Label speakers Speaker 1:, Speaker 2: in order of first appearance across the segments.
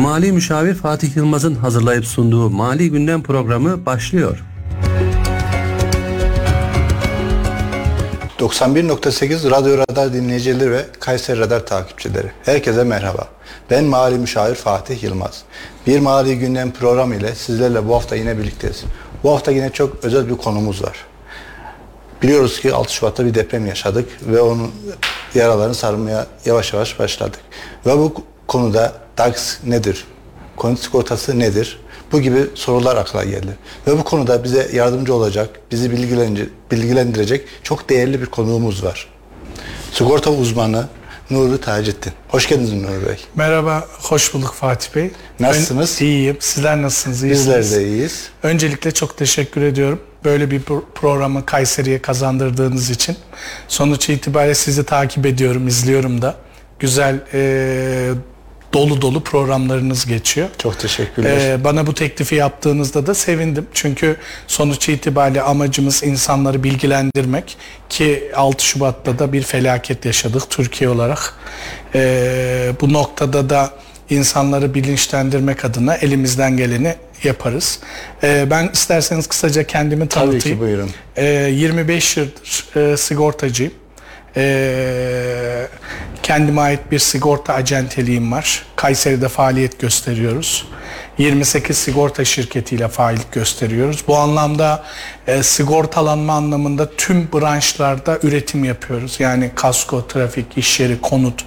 Speaker 1: Mali Müşavir Fatih Yılmaz'ın hazırlayıp sunduğu Mali Gündem programı başlıyor.
Speaker 2: 91.8 Radyo Radar dinleyicileri ve Kayseri Radar takipçileri. Herkese merhaba. Ben Mali Müşavir Fatih Yılmaz. Bir Mali Gündem programı ile sizlerle bu hafta yine birlikteyiz. Bu hafta yine çok özel bir konumuz var. Biliyoruz ki 6 Şubat'ta bir deprem yaşadık ve onun yaralarını sarmaya yavaş yavaş başladık. Ve bu konuda DAX nedir? Konut sigortası nedir? Bu gibi sorular akla geldi. Ve bu konuda bize yardımcı olacak, bizi bilgilendirecek çok değerli bir konuğumuz var. Sigorta uzmanı Nuri Taceddin. Hoş geldiniz Nuri Bey.
Speaker 3: Merhaba, hoş bulduk Fatih Bey.
Speaker 2: Nasılsınız?
Speaker 3: Ön, iyiyim. Sizler nasılsınız? İyisiniz?
Speaker 2: Bizler de iyiyiz.
Speaker 3: Öncelikle çok teşekkür ediyorum. Böyle bir programı Kayseri'ye kazandırdığınız için. Sonuç itibariyle sizi takip ediyorum, izliyorum da. Güzel, e, dolu dolu programlarınız geçiyor.
Speaker 2: Çok teşekkürler.
Speaker 3: Ee, bana bu teklifi yaptığınızda da sevindim. Çünkü sonuç itibariyle amacımız insanları bilgilendirmek ki 6 Şubat'ta da bir felaket yaşadık Türkiye olarak. Ee, bu noktada da insanları bilinçlendirmek adına elimizden geleni yaparız. Ee, ben isterseniz kısaca kendimi tanıtayım.
Speaker 2: Tabii ki buyurun.
Speaker 3: Ee, 25 yıldır e, sigortacıyım. Ee, kendime ait bir sigorta acenteliğim var. Kayseri'de faaliyet gösteriyoruz. 28 sigorta şirketiyle faaliyet gösteriyoruz. Bu anlamda e, sigortalanma anlamında tüm branşlarda üretim yapıyoruz. Yani kasko, trafik, iş yeri, konut.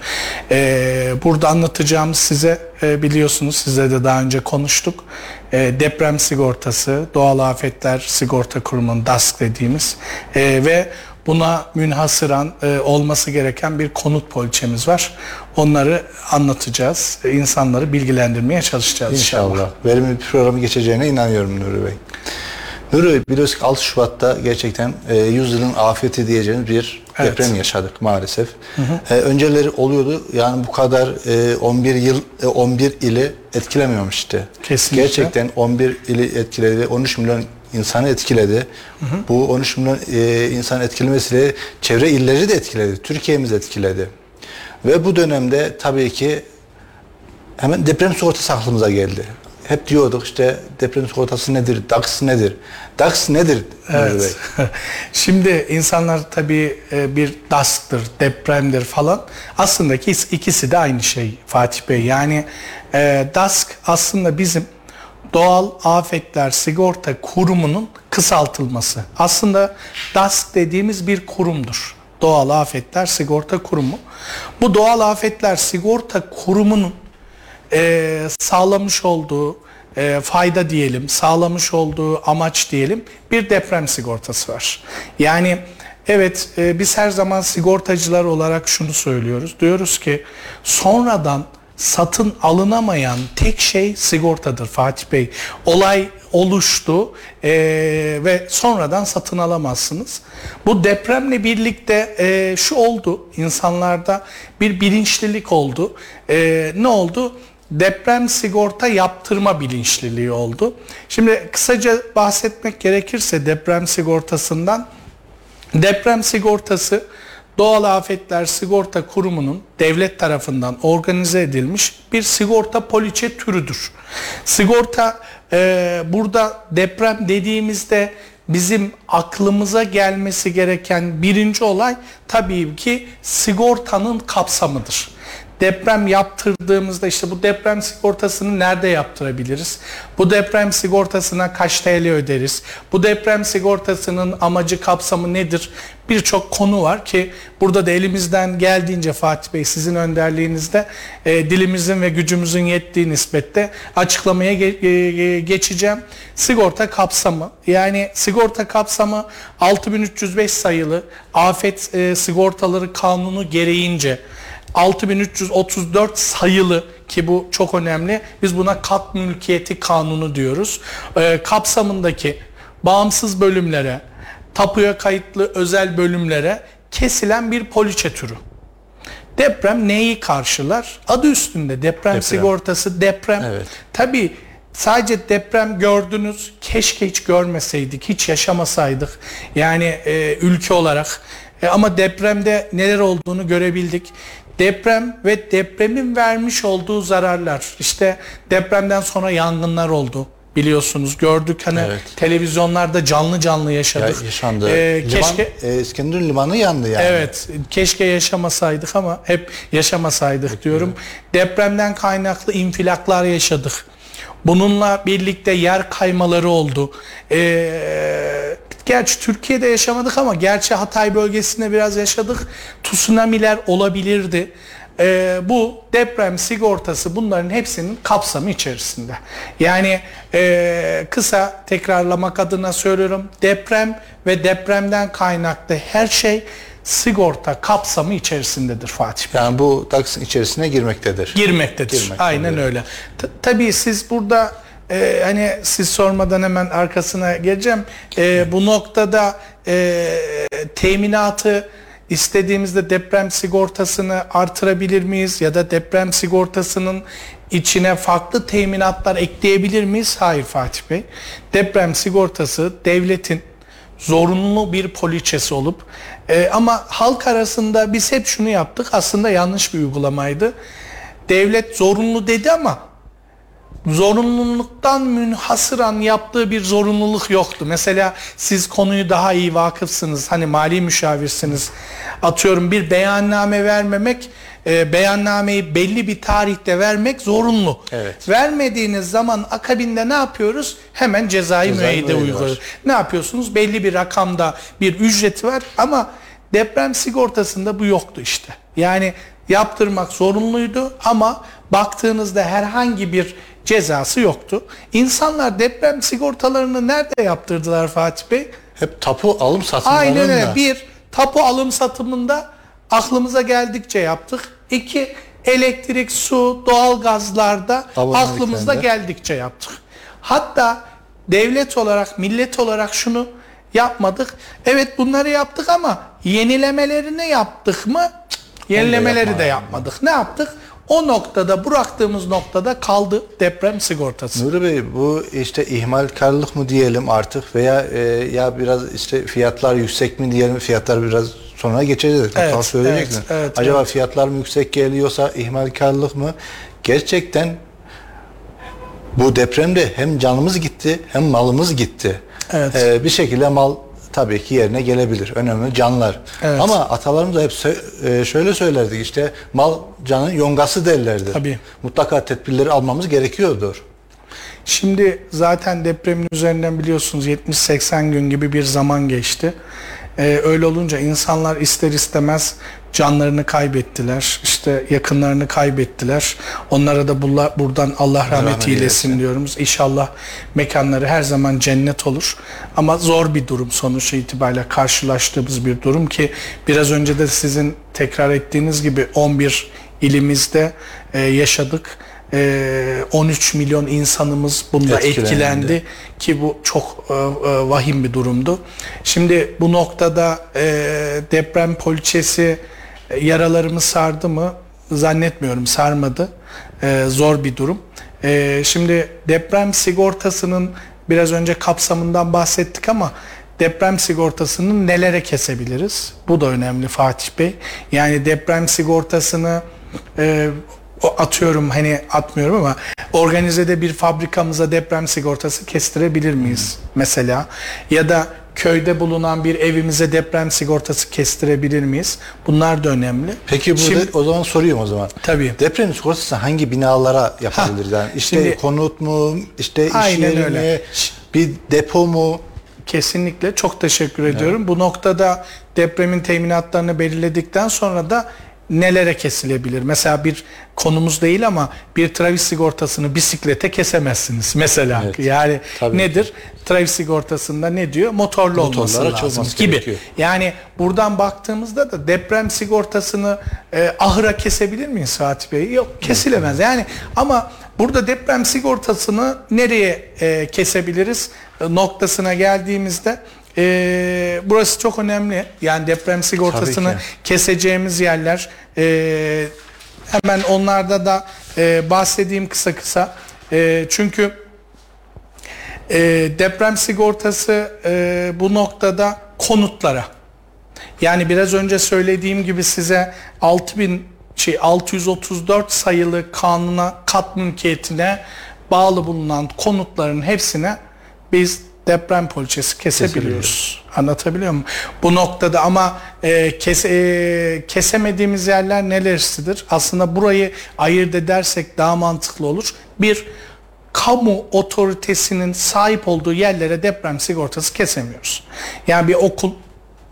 Speaker 3: E, burada anlatacağımız size e, biliyorsunuz size de daha önce konuştuk. E, deprem sigortası, doğal afetler sigorta kurumunun DASK dediğimiz e, ve buna münhasıran e, olması gereken bir konut poliçemiz var. Onları anlatacağız. E, insanları bilgilendirmeye çalışacağız inşallah. İnşallah.
Speaker 2: Verimli bir programı geçeceğine inanıyorum Nuri Bey. Nuri Bey biliyoruz ki 6 Şubat'ta gerçekten e, yüzyılın afeti diyeceğimiz bir evet. deprem yaşadık maalesef. Hı hı. E, önceleri oluyordu. Yani bu kadar e, 11 yıl e, 11 ili etkilememişti. Kesinlikle. Gerçekten 11 ili etkiledi. 13 milyon insanı etkiledi. Hı hı. Bu 13 milyon e, insan etkilemesiyle çevre illeri de etkiledi. Türkiye'miz etkiledi. Ve bu dönemde tabii ki hemen deprem sigortası aklımıza geldi. Hep diyorduk işte deprem sigortası nedir, DAX nedir? DAX nedir?
Speaker 3: Evet. Şimdi insanlar tabii e, bir DAS'tır, depremdir falan. Aslında ikisi de aynı şey Fatih Bey. Yani e, DASK aslında bizim Doğal Afetler Sigorta Kurumu'nun kısaltılması. Aslında DASK dediğimiz bir kurumdur. Doğal Afetler Sigorta Kurumu. Bu Doğal Afetler Sigorta Kurumu'nun e, sağlamış olduğu e, fayda diyelim, sağlamış olduğu amaç diyelim bir deprem sigortası var. Yani evet e, biz her zaman sigortacılar olarak şunu söylüyoruz. Diyoruz ki sonradan satın alınamayan tek şey sigortadır Fatih Bey. Olay oluştu e, ve sonradan satın alamazsınız. Bu depremle birlikte e, şu oldu insanlarda bir bilinçlilik oldu. E, ne oldu? Deprem sigorta yaptırma bilinçliliği oldu. Şimdi kısaca bahsetmek gerekirse deprem sigortasından deprem sigortası Doğal Afetler Sigorta Kurumu'nun devlet tarafından organize edilmiş bir sigorta poliçe türüdür. Sigorta e, burada deprem dediğimizde bizim aklımıza gelmesi gereken birinci olay tabii ki sigortanın kapsamıdır deprem yaptırdığımızda işte bu deprem sigortasını nerede yaptırabiliriz? Bu deprem sigortasına kaç TL öderiz? Bu deprem sigortasının amacı kapsamı nedir? Birçok konu var ki burada da elimizden geldiğince Fatih Bey sizin önderliğinizde e, dilimizin ve gücümüzün yettiği nispette açıklamaya ge- ge- geçeceğim. Sigorta kapsamı yani sigorta kapsamı 6305 sayılı afet e, sigortaları kanunu gereğince 6334 sayılı ki bu çok önemli. Biz buna kat mülkiyeti kanunu diyoruz. E, kapsamındaki bağımsız bölümlere, tapuya kayıtlı özel bölümlere kesilen bir poliçe türü. Deprem neyi karşılar? Adı üstünde deprem, deprem. sigortası deprem. Evet. Tabii sadece deprem gördünüz. Keşke hiç görmeseydik, hiç yaşamasaydık. Yani e, ülke olarak E, ama depremde neler olduğunu görebildik. Deprem ve depremin vermiş olduğu zararlar. İşte depremden sonra yangınlar oldu biliyorsunuz gördük hani
Speaker 2: Evet.
Speaker 3: televizyonlarda canlı canlı
Speaker 2: Ya,
Speaker 3: yaşadık.
Speaker 2: yaşandı.
Speaker 3: Ee,
Speaker 2: Liman,
Speaker 3: keşke
Speaker 2: e, İskenderun limanı yandı yani.
Speaker 3: Evet, keşke yaşamasaydık ama hep yaşamasaydık diyorum. Depremden kaynaklı infilaklar yaşadık. Bununla birlikte yer kaymaları oldu. Ee, gerçi Türkiye'de yaşamadık ama gerçi Hatay bölgesinde biraz yaşadık. Tsunamiler olabilirdi. Ee, bu deprem sigortası bunların hepsinin kapsamı içerisinde. Yani e, kısa tekrarlamak adına söylüyorum. Deprem ve depremden kaynaklı her şey sigorta kapsamı içerisindedir Fatih Bey
Speaker 2: Yani bu DAX'ın içerisine girmektedir.
Speaker 3: girmektedir.
Speaker 2: Girmektedir.
Speaker 3: Aynen öyle. T- tabii siz burada e, hani siz sormadan hemen arkasına geleceğim. E, bu noktada e, teminatı istediğimizde deprem sigortasını artırabilir miyiz ya da deprem sigortasının içine farklı teminatlar ekleyebilir miyiz? Hayır Fatih Bey. Deprem sigortası devletin zorunlu bir poliçesi olup e, ama halk arasında biz hep şunu yaptık aslında yanlış bir uygulamaydı. Devlet zorunlu dedi ama zorunluluktan münhasıran yaptığı bir zorunluluk yoktu. Mesela siz konuyu daha iyi vakıfsınız. Hani mali müşavirsiniz. Atıyorum bir beyanname vermemek, e, beyannameyi belli bir tarihte vermek zorunlu.
Speaker 2: Evet.
Speaker 3: Vermediğiniz zaman akabinde ne yapıyoruz? Hemen cezai
Speaker 2: Cezai
Speaker 3: müeyyide uyguluyoruz. Ne yapıyorsunuz? Belli bir rakamda bir ücreti var ama deprem sigortasında bu yoktu işte. Yani yaptırmak zorunluydu ama baktığınızda herhangi bir cezası yoktu. İnsanlar deprem sigortalarını nerede yaptırdılar Fatih Bey?
Speaker 2: Hep tapu alım satımlarında.
Speaker 3: Aynen öyle. Bir, tapu alım satımında aklımıza geldikçe yaptık. İki, elektrik, su, doğalgazlarda aklımıza geldikçe yaptık. Hatta devlet olarak, millet olarak şunu yapmadık. Evet bunları yaptık ama yenilemelerini yaptık mı? Cık, Yenilemeleri de
Speaker 2: yapmadık.
Speaker 3: yapmadık. Ne yaptık? O noktada bıraktığımız noktada kaldı deprem sigortası.
Speaker 2: Nuri Bey bu işte ihmalkarlık mı diyelim artık veya e, ya biraz işte fiyatlar yüksek mi diyelim fiyatlar biraz sonra geçeceğiz.
Speaker 3: Evet,
Speaker 2: söyleyeceksin.
Speaker 3: evet, evet,
Speaker 2: Acaba
Speaker 3: evet.
Speaker 2: fiyatlar mı yüksek geliyorsa ihmalkarlık mı? Gerçekten bu depremde hem canımız gitti hem malımız gitti.
Speaker 3: Evet.
Speaker 2: E, bir şekilde mal tabii ki yerine gelebilir. Önemli canlar.
Speaker 3: Evet.
Speaker 2: Ama atalarımız da hep e, şöyle söylerdik işte mal canın yongası derlerdi.
Speaker 3: Tabii.
Speaker 2: Mutlaka tedbirleri almamız gerekiyordur.
Speaker 3: Şimdi zaten depremin üzerinden biliyorsunuz 70-80 gün gibi bir zaman geçti. Ee, öyle olunca insanlar ister istemez canlarını kaybettiler. işte yakınlarını kaybettiler. Onlara da bula- buradan Allah rahmet
Speaker 2: rahmet
Speaker 3: eylesin
Speaker 2: eylesin.
Speaker 3: diyoruz. İnşallah mekanları her zaman cennet olur. Ama zor bir durum sonuç itibariyle karşılaştığımız bir durum ki biraz önce de sizin tekrar ettiğiniz gibi 11 ilimizde e, yaşadık. E, 13 milyon insanımız bunda
Speaker 2: Etkilendi.
Speaker 3: etkilendi ki bu çok e, e, vahim bir durumdu. Şimdi bu noktada e, deprem poliçesi e, yaralarımı sardı mı? Zannetmiyorum sarmadı. E, zor bir durum. E, şimdi deprem sigortasının biraz önce kapsamından bahsettik ama deprem sigortasını nelere kesebiliriz? Bu da önemli Fatih Bey. Yani deprem sigortasını e, o atıyorum hani atmıyorum ama organizede bir fabrikamıza deprem sigortası kestirebilir miyiz mesela ya da köyde bulunan bir evimize deprem sigortası kestirebilir miyiz? Bunlar da önemli.
Speaker 2: Peki burada
Speaker 3: Şimdi-
Speaker 2: o zaman soruyorum o zaman.
Speaker 3: Tabii.
Speaker 2: Deprem sigortası hangi binalara yapabiliriz? Yani işte
Speaker 3: şimdi-
Speaker 2: konut mu, işte iş yeri
Speaker 3: öyle.
Speaker 2: mi, bir depo mu?
Speaker 3: Kesinlikle çok teşekkür ediyorum. Bu noktada depremin teminatlarını belirledikten sonra da nelere kesilebilir? Mesela bir konumuz değil ama bir trafik sigortasını bisiklete kesemezsiniz mesela.
Speaker 2: Evet,
Speaker 3: Yani
Speaker 2: tabii
Speaker 3: nedir? Trafik sigortasında ne diyor? Motorlu
Speaker 2: Motorlu
Speaker 3: olması lazım
Speaker 2: olması
Speaker 3: gibi.
Speaker 2: gerekiyor.
Speaker 3: Yani buradan baktığımızda da deprem sigortasını e, ahıra kesebilir miyiz Fatih Bey? Yok kesilemez. Yani ama burada deprem sigortasını nereye e, kesebiliriz e, noktasına geldiğimizde e, burası çok önemli. Yani deprem sigortasını keseceğimiz yerler e, hemen onlarda da e, bahsedeyim kısa kısa. E, çünkü e, deprem sigortası e, bu noktada konutlara Yani biraz önce söylediğim gibi size 6000 şey 634 sayılı kanuna kat mülkiyetine bağlı bulunan konutların hepsine biz deprem poliçesi kesebiliyoruz. Anlatabiliyor muyum? Bu noktada ama e, kes, e, kesemediğimiz yerler nelerisidir? Aslında burayı ayırt edersek daha mantıklı olur. Bir, kamu otoritesinin sahip olduğu yerlere deprem sigortası kesemiyoruz. Yani bir okul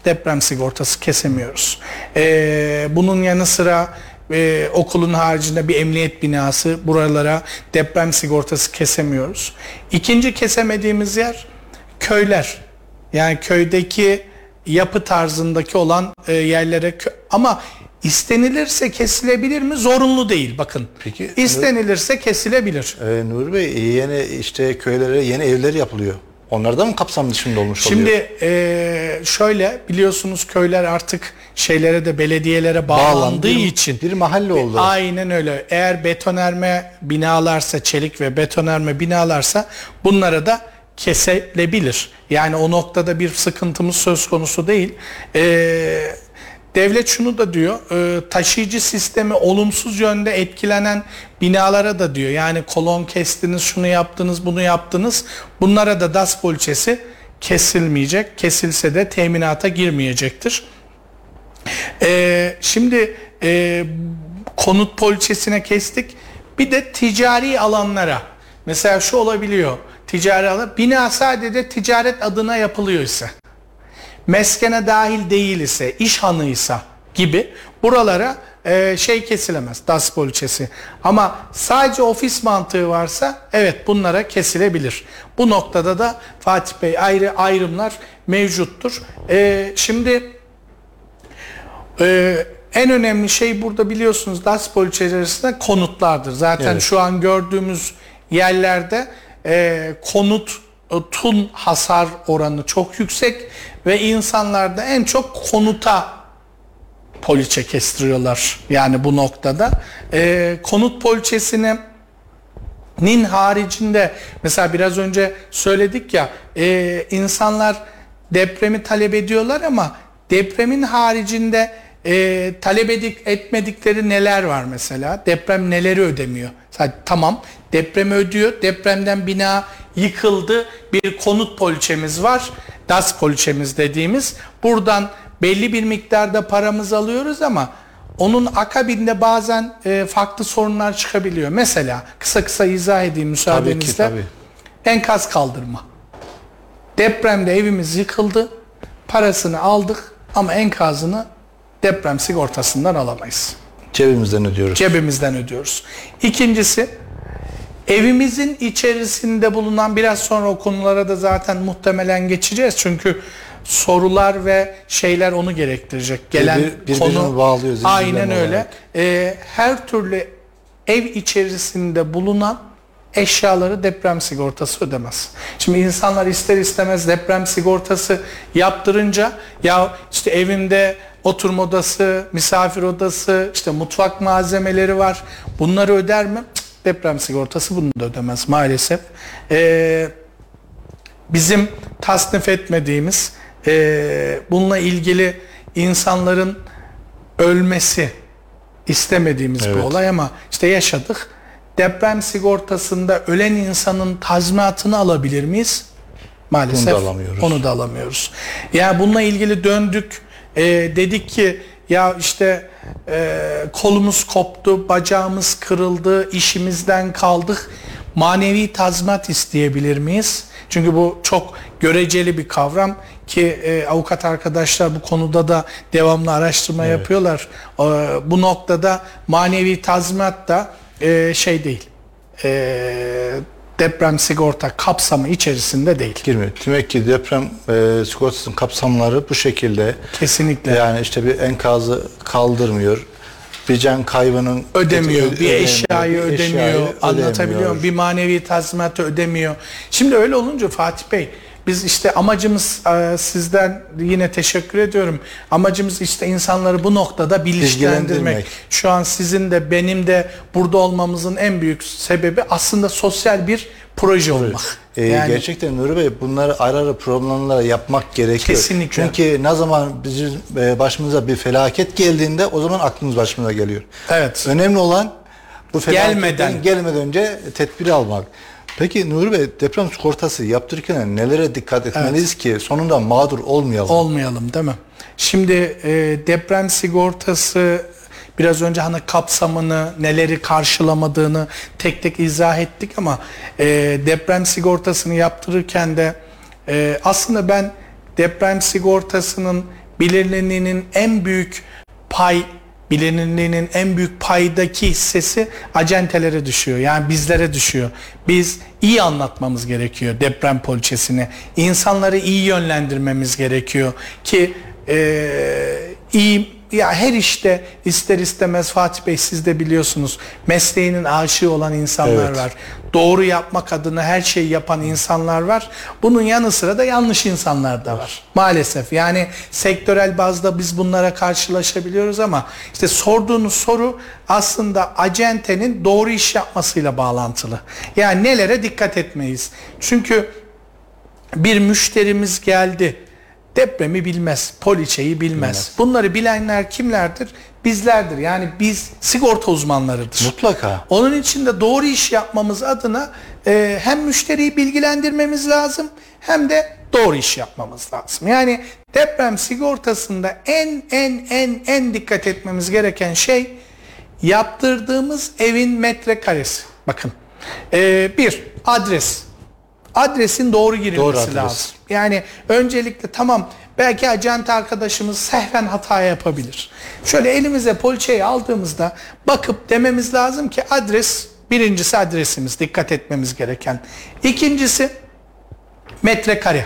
Speaker 3: deprem sigortası kesemiyoruz. Ee, bunun yanı sıra e, okulun haricinde bir emniyet binası buralara deprem sigortası kesemiyoruz. İkinci kesemediğimiz yer köyler. Yani köydeki yapı tarzındaki olan e, yerlere ama istenilirse kesilebilir mi? Zorunlu değil bakın.
Speaker 2: Peki,
Speaker 3: İstenilirse kesilebilir.
Speaker 2: Ee, Nur Bey yeni işte köylere yeni evler yapılıyor. Onlar da mı kapsam dışında olmuş oluyor?
Speaker 3: Şimdi e, şöyle biliyorsunuz köyler artık şeylere de belediyelere bağlandığı
Speaker 2: Bağlandı.
Speaker 3: İçin
Speaker 2: bir mahalle oldu.
Speaker 3: Aynen öyle. Eğer betonerme binalarsa çelik ve betonerme binalarsa bunlara da kesilebilir. Yani o noktada bir sıkıntımız söz konusu değil. Ee, devlet şunu da diyor, e, taşıyıcı sistemi olumsuz yönde etkilenen binalara da diyor. Yani kolon kestiniz, şunu yaptınız, bunu yaptınız. Bunlara da DAS poliçesi kesilmeyecek. Kesilse de teminata girmeyecektir. Ee, şimdi e, konut poliçesine kestik. Bir de ticari alanlara. Mesela şu olabiliyor. Ticari alan. Bina sadece ticaret adına yapılıyor ise. Meskene dahil değil ise, iş hanıysa gibi buralara e, şey kesilemez. DAS poliçesi. Ama sadece ofis mantığı varsa evet bunlara kesilebilir. Bu noktada da Fatih Bey ayrı ayrımlar mevcuttur. E, şimdi ee, en önemli şey burada biliyorsunuz DAS poliçelerinde konutlardır. Zaten
Speaker 2: Evet.
Speaker 3: şu an gördüğümüz yerlerde e, konutun hasar oranı çok yüksek ve insanlar da en çok konuta poliçe kestiriyorlar. Yani bu noktada e, konut poliçesini nin haricinde mesela biraz önce söyledik ya e, insanlar depremi talep ediyorlar ama depremin haricinde e, talep edik, etmedikleri neler var mesela deprem neleri ödemiyor Sadece, tamam depremi ödüyor depremden bina yıkıldı bir konut poliçemiz var DAS poliçemiz dediğimiz buradan belli bir miktarda paramızı alıyoruz ama onun akabinde bazen e, farklı sorunlar çıkabiliyor. Mesela kısa kısa izah edeyim müsaadenizle.
Speaker 2: tabii.
Speaker 3: Enkaz kaldırma. Depremde evimiz yıkıldı. Parasını aldık ama enkazını deprem sigortasından alamayız.
Speaker 2: Cebimizden ödüyoruz.
Speaker 3: Cebimizden ödüyoruz. İkincisi evimizin içerisinde bulunan biraz sonra o konulara da zaten muhtemelen geçeceğiz. Çünkü sorular ve şeyler onu gerektirecek. Gelen
Speaker 2: Bir-
Speaker 3: konu
Speaker 2: bağlıyor
Speaker 3: aynen öyle.
Speaker 2: olarak.
Speaker 3: Ee, her türlü ev içerisinde bulunan eşyaları deprem sigortası ödemez. Şimdi insanlar ister istemez deprem sigortası yaptırınca ya işte evimde oturma odası, misafir odası, işte mutfak malzemeleri var. Bunları öder mi? Deprem sigortası bunu da ödemez maalesef. Ee, bizim tasnif etmediğimiz e, bununla ilgili insanların ölmesi istemediğimiz bir
Speaker 2: Evet.
Speaker 3: olay ama işte yaşadık. Deprem sigortasında ölen insanın tazminatını alabilir miyiz? Maalesef
Speaker 2: Bunu da alamıyoruz.
Speaker 3: onu da alamıyoruz. Ya bununla ilgili döndük. e, dedik ki ya işte e, kolumuz koptu, bacağımız kırıldı, işimizden kaldık. Manevi tazminat isteyebilir miyiz? Çünkü bu çok göreceli bir kavram ki e, avukat arkadaşlar bu konuda da devamlı araştırma yapıyorlar. E, bu noktada manevi tazminat da e, şey değil. E, deprem sigorta kapsamı içerisinde değil.
Speaker 2: Girmiyor. Demek ki deprem e, sigortasının kapsamları bu şekilde.
Speaker 3: Kesinlikle.
Speaker 2: Yani işte bir enkazı kaldırmıyor. Bir can kaybının
Speaker 3: ödemiyor,
Speaker 2: Ö-
Speaker 3: bir
Speaker 2: ödemiyor,
Speaker 3: eşyayı
Speaker 2: bir
Speaker 3: ödemiyor,
Speaker 2: eşyayı
Speaker 3: anlatabiliyor muyum?
Speaker 2: ödemiyor.
Speaker 3: Bir manevi tazminatı ödemiyor. Şimdi öyle olunca Fatih Bey, biz işte amacımız e, sizden yine teşekkür ediyorum. Amacımız işte insanları bu noktada bilinçlendirmek.
Speaker 2: Bilgilendirmek.
Speaker 3: Şu an sizin de benim de burada olmamızın en büyük sebebi aslında sosyal bir proje olmak.
Speaker 2: Ee,
Speaker 3: Yani-
Speaker 2: gerçekten Nuri Bey bunları ara ara programlara yapmak gerekiyor.
Speaker 3: Kesinlikle.
Speaker 2: Çünkü ne zaman bizim e, başımıza bir felaket geldiğinde o zaman aklımız başımıza geliyor.
Speaker 3: Evet.
Speaker 2: Önemli olan bu felaketten
Speaker 3: Gelmeden.
Speaker 2: gelmeden önce tedbir almak. Peki Nuri Bey deprem sigortası yaptırırken nelere dikkat etmeliyiz ki sonunda mağdur olmayalım?
Speaker 3: olmayalım değil mi? Şimdi e, deprem sigortası biraz önce hani kapsamını, neleri karşılamadığını tek tek izah ettik ama e, deprem sigortasını yaptırırken de e, aslında ben deprem sigortasının bilinirliğinin en büyük pay bilinirliğinin en büyük paydaki hissesi acentelere düşüyor. Yani bizlere düşüyor. Biz iyi anlatmamız gerekiyor deprem poliçesini. İnsanları iyi yönlendirmemiz gerekiyor ki eee iyi ya her işte ister istemez Fatih Bey siz de biliyorsunuz mesleğinin aşığı olan insanlar
Speaker 2: Evet.
Speaker 3: var. Doğru yapmak adına her şeyi yapan insanlar var. Bunun yanı sıra da yanlış insanlar da var. Maalesef yani sektörel bazda biz bunlara karşılaşabiliyoruz ama işte sorduğunuz soru aslında acentenin doğru iş yapmasıyla bağlantılı. Yani nelere dikkat etmeyiz. Çünkü bir müşterimiz geldi. Depremi bilmez, poliçeyi bilmez. Bunları bilenler kimlerdir? Bizlerdir. Yani biz sigorta uzmanlarıdır.
Speaker 2: Mutlaka.
Speaker 3: Onun için de doğru iş yapmamız adına e, hem müşteriyi bilgilendirmemiz lazım hem de doğru iş yapmamız lazım. Yani deprem sigortasında en en en en dikkat etmemiz gereken şey yaptırdığımız evin metrekaresi. Bakın e, bir adres. Adresin doğru girilmesi
Speaker 2: Doğru adres.
Speaker 3: lazım. Yani öncelikle tamam belki acente arkadaşımız sehven hata yapabilir. Şöyle elimize poliçeyi aldığımızda bakıp dememiz lazım ki adres birincisi adresimiz dikkat etmemiz gereken. İkincisi metrekare.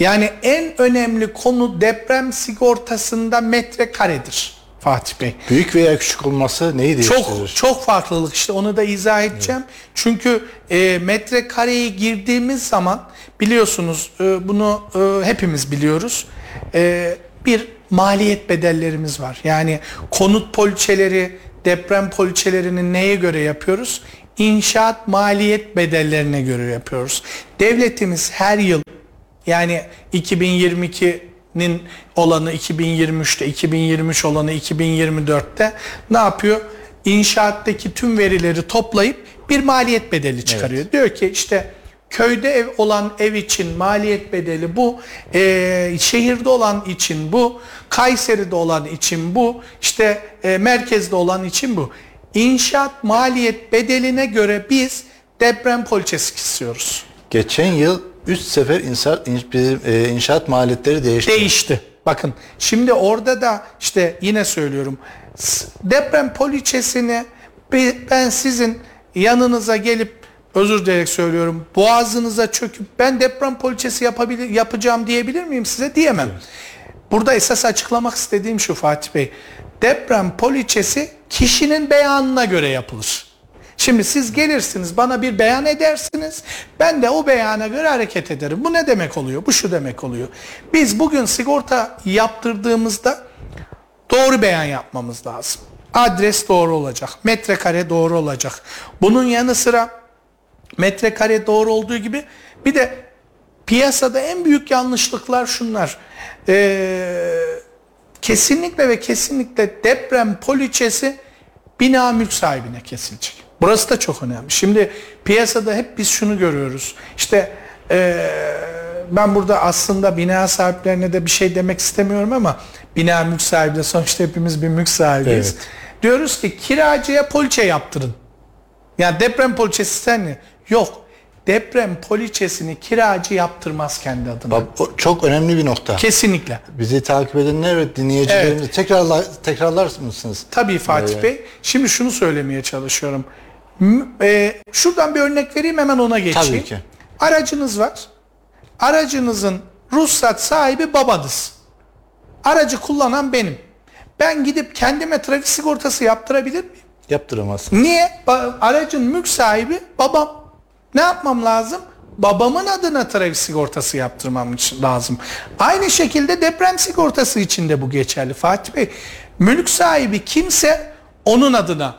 Speaker 3: Yani en önemli konu deprem sigortasında metrekaredir Fatih Bey.
Speaker 2: Büyük veya küçük olması neyi değiştirir?
Speaker 3: Çok çok farklılık işte onu da izah edeceğim. Çünkü e, metrekareye girdiğimiz zaman biliyorsunuz e, bunu e, hepimiz biliyoruz. E, bir maliyet bedellerimiz var. Yani konut poliçeleri, deprem poliçelerinin neye göre yapıyoruz? İnşaat maliyet bedellerine göre yapıyoruz. Devletimiz her yıl yani 2022'nin olanı 2023'te, 2023 olanı 2024'te ne yapıyor? İnşaattaki tüm verileri toplayıp bir maliyet bedeli çıkarıyor. Diyor ki işte köyde ev olan ev için maliyet bedeli bu, ee, şehirde olan için bu, Kayseri'de olan için bu, işte e, merkezde olan için bu. İnşaat maliyet bedeline göre biz deprem poliçesi istiyoruz.
Speaker 2: Geçen yıl 3 sefer inşaat, e, inşaat maliyetleri değişti.
Speaker 3: değişti. Bakın şimdi orada da işte yine söylüyorum deprem poliçesini ben sizin yanınıza gelip özür dileyerek söylüyorum boğazınıza çöküp ben deprem poliçesi yapabilir yapacağım diyebilir miyim size diyemem. Burada esas açıklamak istediğim şu Fatih Bey. Deprem poliçesi kişinin beyanına göre yapılır. Şimdi siz gelirsiniz bana bir beyan edersiniz. Ben de o beyana göre hareket ederim. Bu ne demek oluyor? Bu şu demek oluyor. Biz bugün sigorta yaptırdığımızda doğru beyan yapmamız lazım. Adres doğru olacak. Metrekare doğru olacak. Bunun yanı sıra metrekare doğru olduğu gibi bir de piyasada en büyük yanlışlıklar şunlar. Ee, kesinlikle ve kesinlikle deprem poliçesi bina mülk sahibine kesilecek. Burası da çok önemli. Şimdi piyasada hep biz şunu görüyoruz. İşte ee, ben burada aslında bina sahiplerine de bir şey demek istemiyorum ama bina mülk sahibi de sonuçta hepimiz bir mülk sahibiyiz.
Speaker 2: Evet.
Speaker 3: Diyoruz ki kiracıya poliçe yaptırın. Yani deprem poliçesi sen mi? Yok. Deprem poliçesini kiracı yaptırmaz kendi adına.
Speaker 2: Bak, o çok önemli bir nokta.
Speaker 3: Kesinlikle.
Speaker 2: Bizi takip edenler ve dinleyicilerimiz tekrarlar, tekrarlar mısınız?
Speaker 3: Tabii Fatih
Speaker 2: Evet.
Speaker 3: Bey. Şimdi şunu söylemeye çalışıyorum. E, şuradan bir örnek vereyim hemen ona geçeyim.
Speaker 2: Tabii ki.
Speaker 3: Aracınız var. Aracınızın ruhsat sahibi babanız. Aracı kullanan benim. Ben gidip kendime trafik sigortası yaptırabilir miyim?
Speaker 2: Yaptıramazsın.
Speaker 3: Niye? Ba- aracın mülk sahibi babam. Ne yapmam lazım? Babamın adına trafik sigortası yaptırmam için lazım. Aynı şekilde deprem sigortası için de bu geçerli Fatih Bey. Mülk sahibi kimse onun adına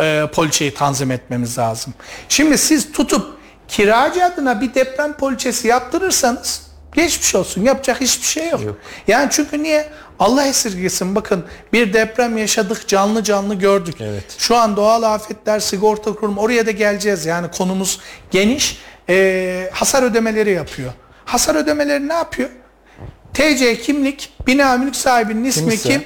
Speaker 3: e, poliçeyi tanzim etmemiz lazım. Şimdi siz tutup kiracı adına bir deprem poliçesi yaptırırsanız geçmiş olsun. Yapacak hiçbir şey yok. Yani çünkü niye? Allah esirgesin bakın bir deprem yaşadık canlı canlı gördük.
Speaker 2: Evet.
Speaker 3: Şu an doğal afetler sigorta kurumu oraya da geleceğiz. Yani konumuz geniş. Ee, hasar ödemeleri yapıyor. Hasar ödemeleri ne yapıyor? TC kimlik, bina mülk sahibinin ismi
Speaker 2: Kimse.
Speaker 3: kim?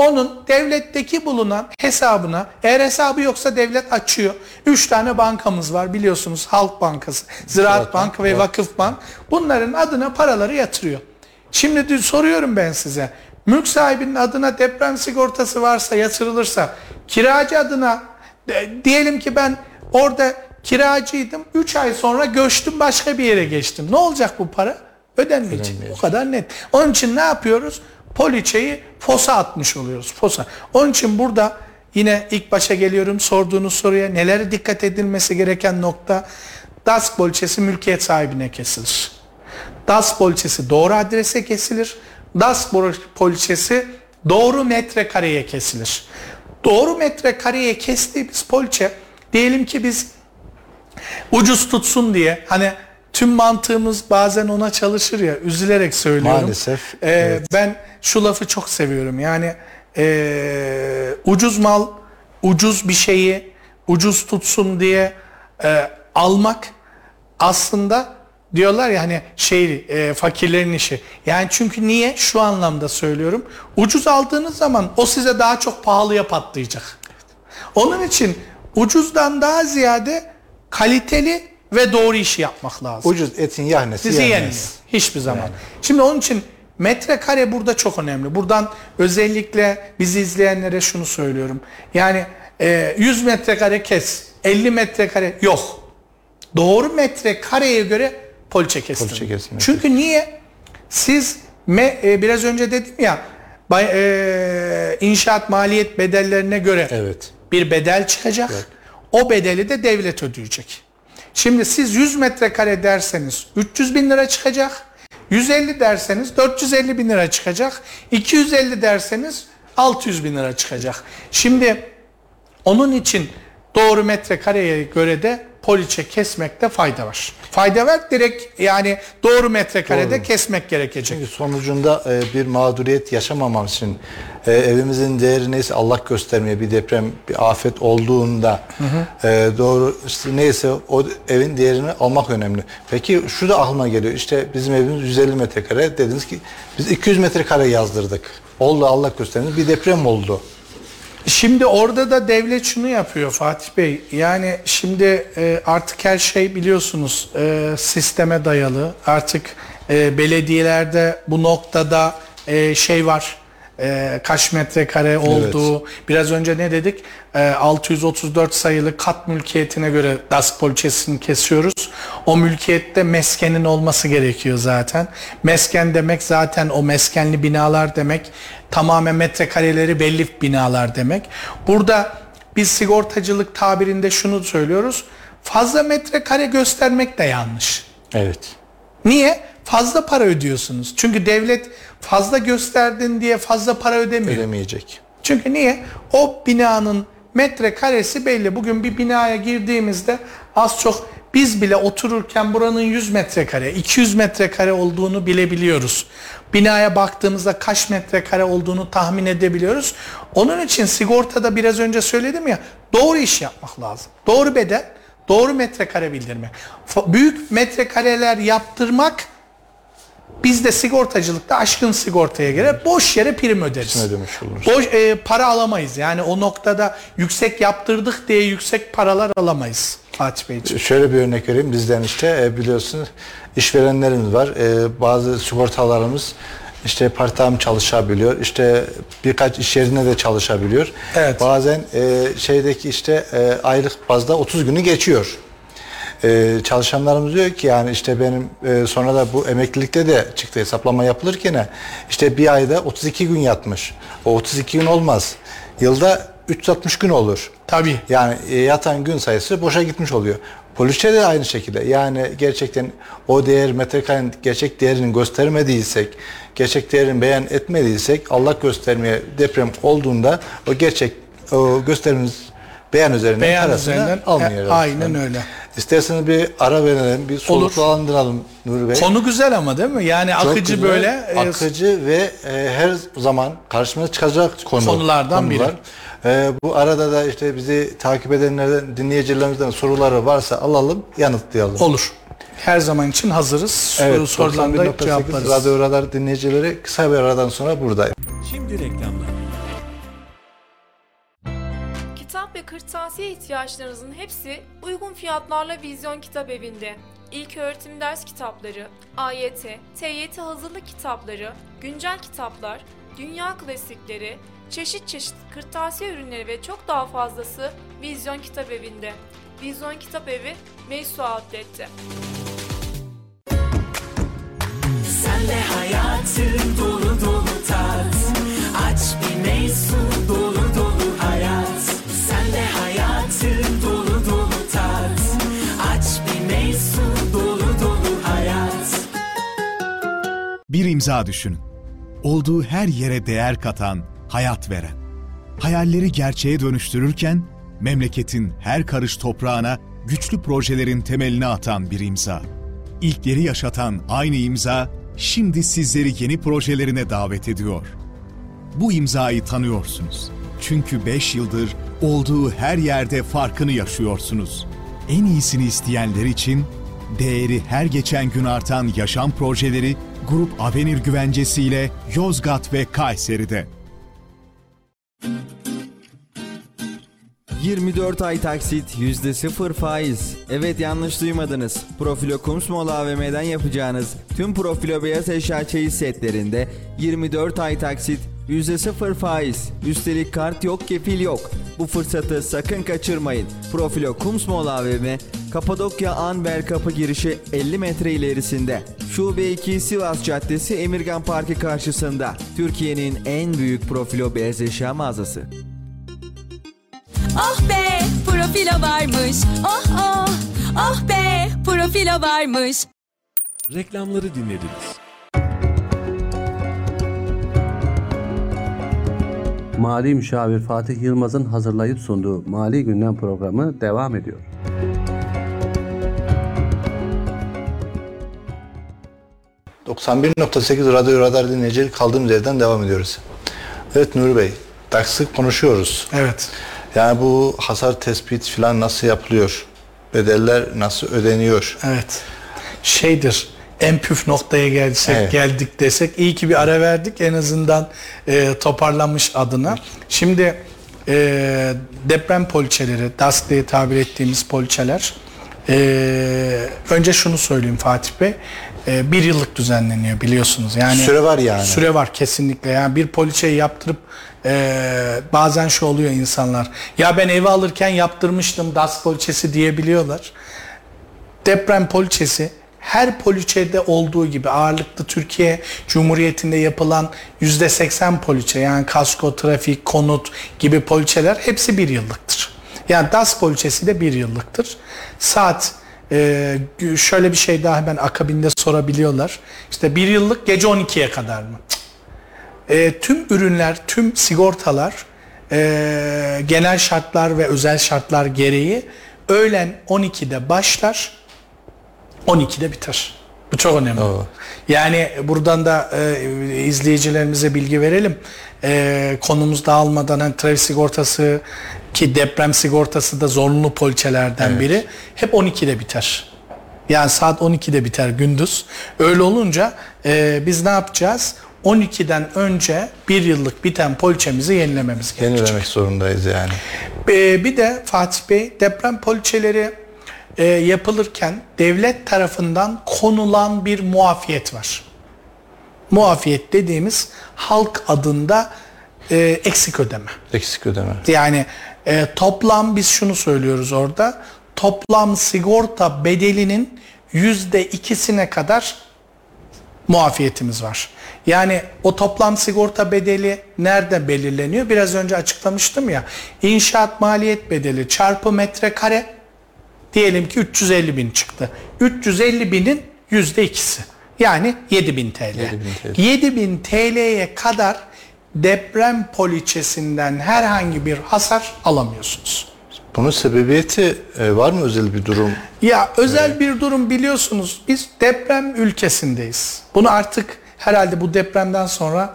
Speaker 3: Onun devletteki bulunan hesabına eğer hesabı yoksa devlet açıyor. Üç tane bankamız var biliyorsunuz. Halk Bankası, Ziraat
Speaker 2: Ziraat
Speaker 3: Bank ve
Speaker 2: evet.
Speaker 3: Vakıf Bank. Bunların adına paraları yatırıyor. Şimdi dü- soruyorum ben size. Mülk sahibinin adına deprem sigortası varsa yatırılırsa kiracı adına diyelim ki ben orada kiracıydım. 3 ay sonra göçtüm başka bir yere geçtim. Ne olacak bu para? Ödenmeyecek. O kadar net. Onun için ne yapıyoruz? Poliçeyi fosa atmış oluyoruz. Fosa. Onun için burada yine ilk başa geliyorum sorduğunuz soruya nelere dikkat edilmesi gereken nokta DASK poliçesi mülkiyet sahibine kesilir. DAS poliçesi doğru adrese kesilir. DAS poliçesi doğru metrekareye kesilir. Doğru metrekareye kestiğimiz poliçe diyelim ki biz ucuz tutsun diye hani tüm mantığımız bazen ona çalışır ya üzülerek söylüyorum.
Speaker 2: Maalesef,
Speaker 3: Ee,
Speaker 2: evet.
Speaker 3: Ben şu lafı çok seviyorum yani ee, ucuz mal ucuz bir şeyi ucuz tutsun diye ee, almak aslında diyorlar ya hani şey e, fakirlerin işi. Yani çünkü niye? Şu anlamda söylüyorum. Ucuz aldığınız zaman o size daha çok pahalıya patlayacak. Onun için ucuzdan daha ziyade kaliteli ve doğru işi yapmak lazım.
Speaker 2: Ucuz etin yahnesi
Speaker 3: Bizi
Speaker 2: yenmez.
Speaker 3: Hiçbir zaman. Şimdi onun için metrekare burada çok önemli. Buradan özellikle bizi izleyenlere şunu söylüyorum. Yani e, 100 metrekare kes, 50 metrekare yok. Doğru metrekareye göre poliçe kestirin.
Speaker 2: Poliçe kesilmesi.
Speaker 3: Çünkü niye? Siz me, e, biraz önce dedim ya bay- e, inşaat maliyet bedellerine göre
Speaker 2: Evet.
Speaker 3: bir bedel çıkacak. O bedeli de devlet ödeyecek. Şimdi siz 100 metrekare derseniz 300 bin lira çıkacak. 150 derseniz 450 bin lira çıkacak. 250 derseniz 600 bin lira çıkacak. Şimdi onun için doğru metrekareye göre de poliçe kesmekte fayda var. Fayda var direkt yani doğru metrekarede
Speaker 2: Doğru.
Speaker 3: kesmek gerekecek.
Speaker 2: Çünkü sonucunda e, bir mağduriyet yaşamamamız için e, evimizin değeri neyse Allah göstermeye bir deprem, bir afet olduğunda e, doğru işte neyse o evin değerini almak önemli. Peki şu da aklıma geliyor. İşte bizim evimiz 150 metrekare dediniz ki biz 200 metrekare yazdırdık. Oldu Allah göstermesin bir deprem oldu.
Speaker 3: Şimdi orada da devlet şunu yapıyor Fatih Bey. Yani şimdi e, artık her şey biliyorsunuz e, sisteme dayalı. Artık e, belediyelerde bu noktada e, şey var. E, kaç metrekare olduğu. Biraz önce ne dedik? E, 634 sayılı kat mülkiyetine göre DAS poliçesini kesiyoruz. O mülkiyette meskenin olması gerekiyor zaten. Mesken demek zaten o meskenli binalar demek. Tamamen metrekareleri belli binalar demek. Burada biz sigortacılık tabirinde şunu söylüyoruz. Fazla metrekare göstermek de yanlış.
Speaker 2: Evet.
Speaker 3: Niye? Fazla para ödüyorsunuz. Çünkü devlet fazla gösterdin diye fazla para ödemiyor.
Speaker 2: Ödemeyecek.
Speaker 3: Çünkü niye? O binanın metrekaresi belli. Bugün bir binaya girdiğimizde az çok biz bile otururken buranın 100 metrekare, 200 metrekare olduğunu bilebiliyoruz. Binaya baktığımızda kaç metrekare olduğunu tahmin edebiliyoruz. Onun için sigortada biraz önce söyledim ya doğru iş yapmak lazım. Doğru bedel, doğru metrekare bildirmek. Büyük metrekareler yaptırmak bizde sigortacılıkta aşkın sigortaya göre boş yere prim öderiz.
Speaker 2: Prim ödemiş oluruz.
Speaker 3: Boş e, para alamayız. Yani o noktada yüksek yaptırdık diye yüksek paralar alamayız Fatih Beyciğim.
Speaker 2: Şöyle bir örnek vereyim. Bizden işte e, biliyorsunuz işverenlerimiz var. E, bazı sigortalarımız işte part time çalışabiliyor. İşte birkaç iş yerine de çalışabiliyor.
Speaker 3: Evet.
Speaker 2: Bazen e, şeydeki işte e, aylık bazda 30 günü geçiyor. E, çalışanlarımız diyor ki yani işte benim e, sonra da bu emeklilikte de çıktı hesaplama yapılırken işte bir ayda 32 gün yatmış. O 32 gün olmaz. Yılda 360 gün olur.
Speaker 3: Tabii.
Speaker 2: Yani e, yatan gün sayısı boşa gitmiş oluyor. Poliçe de aynı şekilde. Yani gerçekten o değer metrekarenin gerçek değerini göstermediysek, gerçek değerini beyan etmediysek Allah göstermeye deprem olduğunda o gerçek o gösterimiz beyan üzerinden
Speaker 3: Beyan
Speaker 2: parasını
Speaker 3: üzerinden
Speaker 2: almıyor.
Speaker 3: e, aynen
Speaker 2: Yani,
Speaker 3: öyle.
Speaker 2: İsterseniz bir ara verelim, bir soluklandıralım Nuri Bey.
Speaker 3: Konu güzel ama değil mi? Yani
Speaker 2: Çok
Speaker 3: akıcı
Speaker 2: güzel,
Speaker 3: böyle e,
Speaker 2: akıcı ve e, her zaman karşımıza çıkacak konu.
Speaker 3: Konulardan biri.
Speaker 2: E, bu arada da işte bizi takip edenlerden, dinleyicilerimizden soruları varsa alalım, yanıtlayalım.
Speaker 3: olur. Her zaman için hazırız.
Speaker 2: Evet,
Speaker 3: Sorularını da
Speaker 2: 91.8
Speaker 3: cevaplarız.
Speaker 2: Radyo Radar dinleyicileri kısa bir aradan sonra buradayım.
Speaker 4: Şimdi reklamlar.
Speaker 5: Ve kırtasiye ihtiyaçlarınızın hepsi uygun fiyatlarla Vizyon Kitap Evi'nde. İlk öğretim ders kitapları, AYT, TYT hazırlık kitapları, güncel kitaplar, dünya klasikleri, çeşit çeşit kırtasiye ürünleri ve çok daha fazlası Vizyon Kitap Evi'nde. Vizyon Kitap Evi, Meysu Outlet'te.
Speaker 6: Sen de dolu dolu tat Aç bir meysu
Speaker 4: imza düşünün. Olduğu her yere değer katan, hayat veren. Hayalleri gerçeğe dönüştürürken memleketin her karış toprağına güçlü projelerin temelini atan bir imza. İlkleri yaşatan aynı imza şimdi sizleri yeni projelerine davet ediyor. Bu imzayı tanıyorsunuz. Çünkü 5 yıldır olduğu her yerde farkını yaşıyorsunuz. En iyisini isteyenler için değeri her geçen gün artan yaşam projeleri Grup Avenir güvencesiyle Yozgat ve Kayseri'de.
Speaker 7: 24 ay taksit %0 faiz. Evet yanlış duymadınız. Profilo Kumsmol AVM'den yapacağınız tüm Profilo beyaz eşya çeyiz setlerinde 24 ay taksit %0 faiz. Üstelik kart yok kefil yok. Bu fırsatı sakın kaçırmayın. Profilo Kumsmol AVM Kapadokya Anber Kapı girişi 50 metre ilerisinde. Şube 2 Sivas Caddesi Emirgan Parkı karşısında. Türkiye'nin en büyük profilo beyaz eşya mağazası.
Speaker 8: Oh be profilo varmış. Oh oh. Oh be profilo varmış.
Speaker 4: Reklamları dinlediniz.
Speaker 1: Mali Müşavir Fatih Yılmaz'ın hazırlayıp sunduğu Mali Gündem programı devam ediyor.
Speaker 2: ...91.8 Radyo Radar dinleyicileri kaldığımız yerden devam ediyoruz. Evet Nuri Bey, taksit konuşuyoruz.
Speaker 3: Evet.
Speaker 2: Yani bu hasar tespit falan nasıl yapılıyor? Bedeller nasıl ödeniyor?
Speaker 3: Evet. Şeydir. En püf noktaya gelsek,
Speaker 2: Evet.
Speaker 3: geldik desek iyi ki bir ara verdik en azından e, toparlanmış adına. Şimdi e, deprem poliçeleri, DAS diye tabir ettiğimiz poliçeler. e, önce şunu söyleyeyim Fatih Bey. e, bir yıllık düzenleniyor biliyorsunuz. Yani
Speaker 2: Süre var yani.
Speaker 3: Süre var kesinlikle. Yani bir poliçeyi yaptırıp e, bazen şu oluyor insanlar. Ya ben evi alırken yaptırmıştım DAS poliçesi diyebiliyorlar deprem poliçesi her poliçede olduğu gibi ağırlıklı Türkiye Cumhuriyeti'nde yapılan %80 poliçe yani kasko, trafik, konut gibi poliçeler hepsi bir yıllıktır. Yani DAS poliçesi de bir yıllıktır. Saat e, şöyle bir şey daha hemen akabinde sorabiliyorlar. İşte bir yıllık gece 12'ye kadar mı? Cık. E, tüm ürünler, tüm sigortalar e, genel şartlar ve özel şartlar gereği öğlen 12'de başlar, 12'de biter. Bu çok önemli.
Speaker 2: Evet.
Speaker 3: Yani buradan da e, izleyicilerimize bilgi verelim. E, konumuz dağılmadan hani trafik sigortası ki deprem sigortası da zorunlu poliçelerden biri. Hep 12'de biter. Yani saat 12'de biter gündüz. Öyle olunca e, biz ne yapacağız? 12'den önce bir yıllık biten poliçemizi yenilememiz gerekecek.
Speaker 2: Yenilemek zorundayız yani.
Speaker 3: Ee, bir de Fatih Bey deprem poliçeleri e, yapılırken devlet tarafından konulan bir muafiyet var. Muafiyet dediğimiz halk adında e, eksik ödeme.
Speaker 2: Eksik ödeme.
Speaker 3: Yani e, toplam biz şunu söylüyoruz orada. Toplam sigorta bedelinin yüzde ikisine kadar muafiyetimiz var. Yani o toplam sigorta bedeli nerede belirleniyor? Biraz önce açıklamıştım ya. İnşaat maliyet bedeli çarpı metrekare diyelim ki 350 bin çıktı. 350 binin yüzde ikisi. Yani 7000 TL.
Speaker 2: 7000 TL.
Speaker 3: 7000 TL'ye kadar deprem poliçesinden herhangi bir hasar alamıyorsunuz.
Speaker 2: Bunun sebebiyeti e, var mı özel bir durum?
Speaker 3: Ya özel bir durum biliyorsunuz biz deprem ülkesindeyiz. Bunu artık herhalde bu depremden sonra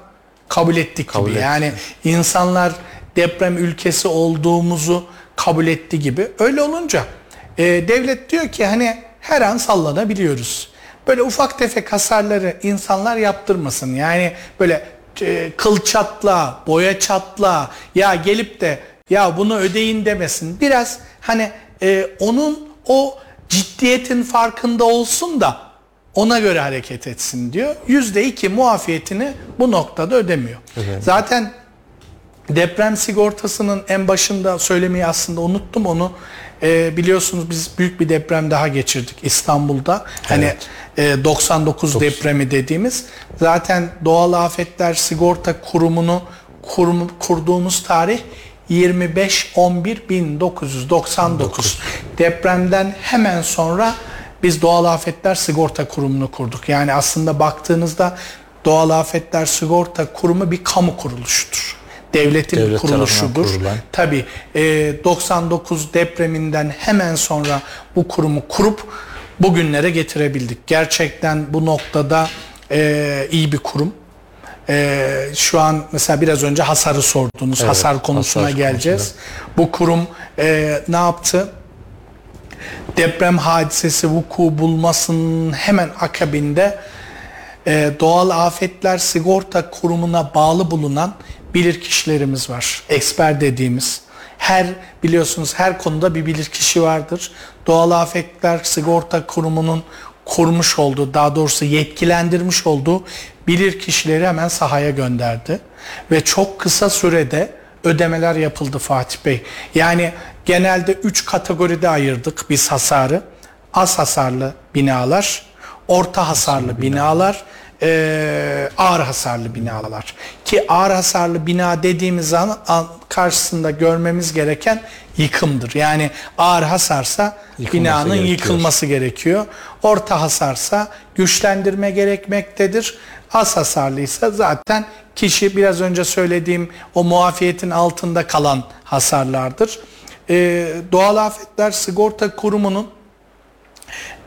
Speaker 3: kabul ettik
Speaker 2: Kabul
Speaker 3: gibi.
Speaker 2: ettik.
Speaker 3: Yani insanlar deprem ülkesi olduğumuzu kabul etti gibi. Öyle olunca e, devlet diyor ki hani her an sallanabiliyoruz. Böyle ufak tefek hasarları insanlar yaptırmasın. Yani böyle e, kıl çatla, boya çatla ya gelip de ya bunu ödeyin demesin. Biraz hani e, onun o ciddiyetin farkında olsun da ona göre hareket etsin diyor. Yüzde iki muafiyetini bu noktada ödemiyor. Zaten deprem sigortasının en başında söylemeyi aslında unuttum onu. Ee, biliyorsunuz biz büyük bir deprem daha geçirdik İstanbul'da. Hani e, 99 depremi dediğimiz. Zaten doğal afetler sigorta kurumunu kurum, kurduğumuz tarih 25-11-1999 depremden hemen sonra biz doğal afetler sigorta kurumunu kurduk. Yani aslında baktığınızda doğal afetler sigorta kurumu bir kamu kuruluşudur. Devletin
Speaker 2: Devlet
Speaker 3: kuruluşudur. Tabii e, 99 depreminden hemen sonra bu kurumu kurup bugünlere getirebildik. Gerçekten bu noktada e, iyi bir kurum. E, şu an mesela biraz önce hasarı sordunuz. hasar konusuna
Speaker 2: hasar
Speaker 3: geleceğiz. Bu kurum e, ne yaptı? Deprem hadisesi vuku bulmasının hemen akabinde e, doğal afetler sigorta kurumuna bağlı bulunan bilirkişilerimiz var. Eksper dediğimiz. Her biliyorsunuz her konuda bir bilirkişi vardır. Doğal afetler sigorta kurumunun kurmuş olduğu, daha doğrusu yetkilendirmiş olduğu bilirkişileri hemen sahaya gönderdi. Ve çok kısa sürede ödemeler yapıldı Fatih Bey. Yani genelde 3 kategoride ayırdık biz hasarı. Az hasarlı binalar, orta hasarlı binalar, eee, ağır hasarlı binalar. Ki ağır hasarlı bina dediğimiz an, an karşısında görmemiz gereken yıkımdır. Yani ağır hasarsa
Speaker 2: Yıkılması
Speaker 3: binanın
Speaker 2: gerekiyor.
Speaker 3: yıkılması gerekiyor. Orta hasarsa güçlendirme gerekmektedir. Az hasarlıysa zaten kişi biraz önce söylediğim o muafiyetin altında kalan hasarlardır. Ee, Doğal Afetler Sigorta Kurumu'nun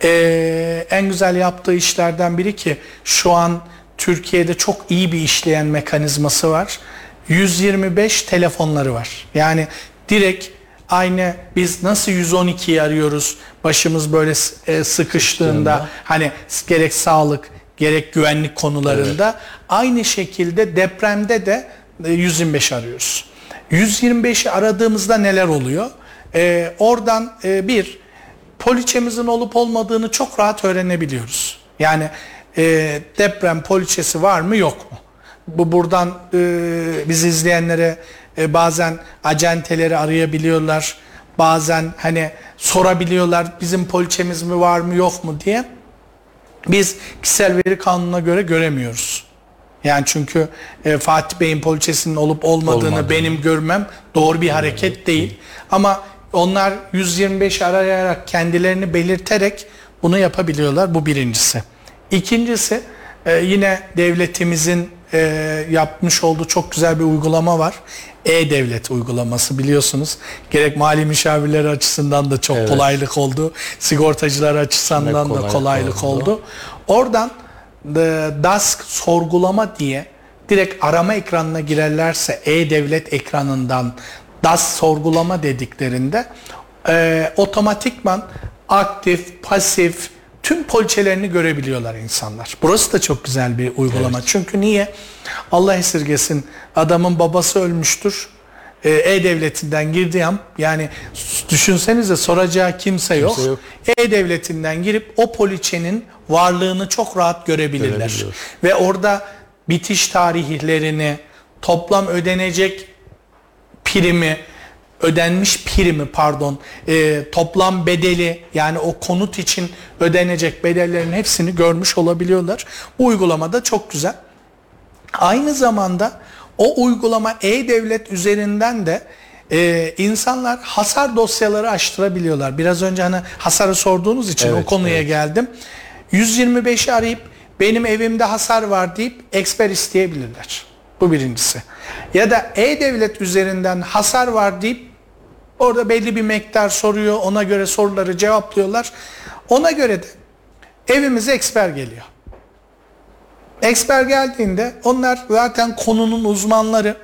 Speaker 3: ee, en güzel yaptığı işlerden biri ki şu an Türkiye'de çok iyi bir işleyen mekanizması var. 125 telefonları var. Yani direkt aynı biz nasıl 112'yi arıyoruz başımız böyle e, sıkıştığında hani gerek sağlık gerek güvenlik konularında aynı şekilde depremde de e, 125 arıyoruz. 125'i aradığımızda neler oluyor? Ee, oradan e, bir poliçemizin olup olmadığını çok rahat öğrenebiliyoruz. Yani e, deprem poliçesi var mı yok mu? Bu buradan e, bizi izleyenlere e, bazen acenteleri arayabiliyorlar. Bazen hani sorabiliyorlar bizim poliçemiz mi var mı yok mu diye. Biz kişisel veri kanununa göre göremiyoruz. Yani çünkü e, Fatih Bey'in poliçesinin olup olmadığını
Speaker 2: Olmadığını.
Speaker 3: benim görmem doğru bir hareket değil. Ama onlar 125 arayarak kendilerini belirterek bunu yapabiliyorlar. Bu birincisi. İkincisi e, yine devletimizin e, yapmış olduğu çok güzel bir uygulama var. E-Devlet uygulaması biliyorsunuz. Gerek mali müşavirleri açısından da çok
Speaker 2: Evet.
Speaker 3: kolaylık oldu. Sigortacılar açısından
Speaker 2: Ne
Speaker 3: da
Speaker 2: kolaylık
Speaker 3: kolaylık
Speaker 2: oldu.
Speaker 3: oldu. Oradan e, DASK sorgulama diye direkt arama ekranına girerlerse E-Devlet ekranından DAS sorgulama dediklerinde e, otomatikman aktif, pasif tüm poliçelerini görebiliyorlar insanlar. Burası da çok güzel bir uygulama. Çünkü niye? Allah esirgesin adamın babası ölmüştür. E, E-Devleti'nden girdiği an yani düşünsenize soracağı kimse yok.
Speaker 2: Kimse yok.
Speaker 3: E-Devleti'nden girip o poliçenin varlığını çok rahat görebilirler. Ve orada bitiş tarihlerini, toplam ödenecek primi, ödenmiş primi pardon, e, toplam bedeli yani o konut için ödenecek bedellerin hepsini görmüş olabiliyorlar. Bu uygulamada çok güzel. Aynı zamanda o uygulama e-devlet üzerinden de e, insanlar hasar dosyaları açtırabiliyorlar. Biraz önce hani hasarı sorduğunuz için
Speaker 2: Evet,
Speaker 3: o konuya
Speaker 2: evet.
Speaker 3: geldim. 125'i arayıp benim evimde hasar var deyip eksper isteyebilirler. Bu birincisi. Ya da e-devlet üzerinden hasar var deyip Orada belli bir miktar soruyor. Ona göre soruları cevaplıyorlar. Ona göre de evimize eksper geliyor. Eksper geldiğinde onlar zaten konunun uzmanları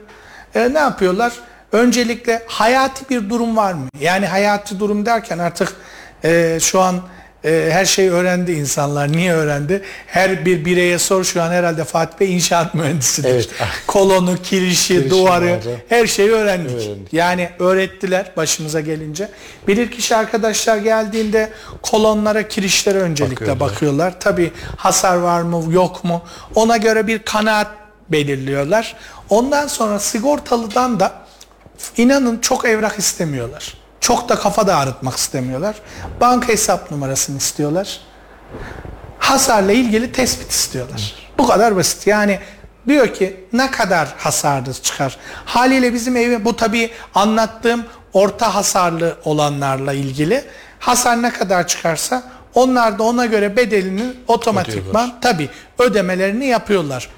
Speaker 3: E, ne yapıyorlar? Öncelikle hayati bir durum var mı? Yani hayati durum derken artık e, şu an e, her şeyi öğrendi insanlar. Niye öğrendi? Her bir bireye sor şu an herhalde Fatih Bey inşaat mühendisidir.
Speaker 2: Evet.
Speaker 3: Kolonu, kirişi,
Speaker 2: Kirişi
Speaker 3: duvarı
Speaker 2: vardı.
Speaker 3: her şeyi öğrendik.
Speaker 2: Öğrendik.
Speaker 3: Yani öğrettiler başımıza gelince. Bilirkişi arkadaşlar geldiğinde kolonlara, kirişlere öncelikle
Speaker 2: Bakıyorlar.
Speaker 3: bakıyorlar. Tabi hasar var mı yok mu ona göre bir kanaat belirliyorlar. Ondan sonra sigortalıdan da inanın çok evrak istemiyorlar. Çok da kafa da ağrıtmak istemiyorlar. Banka hesap numarasını istiyorlar. Hasarla ilgili tespit istiyorlar. Bu kadar basit. Yani diyor ki ne kadar hasarlı çıkar. Haliyle bizim evi bu tabii anlattığım orta hasarlı olanlarla ilgili. Hasar ne kadar çıkarsa onlar da ona göre bedelini otomatikman tabii ödemelerini yapıyorlar.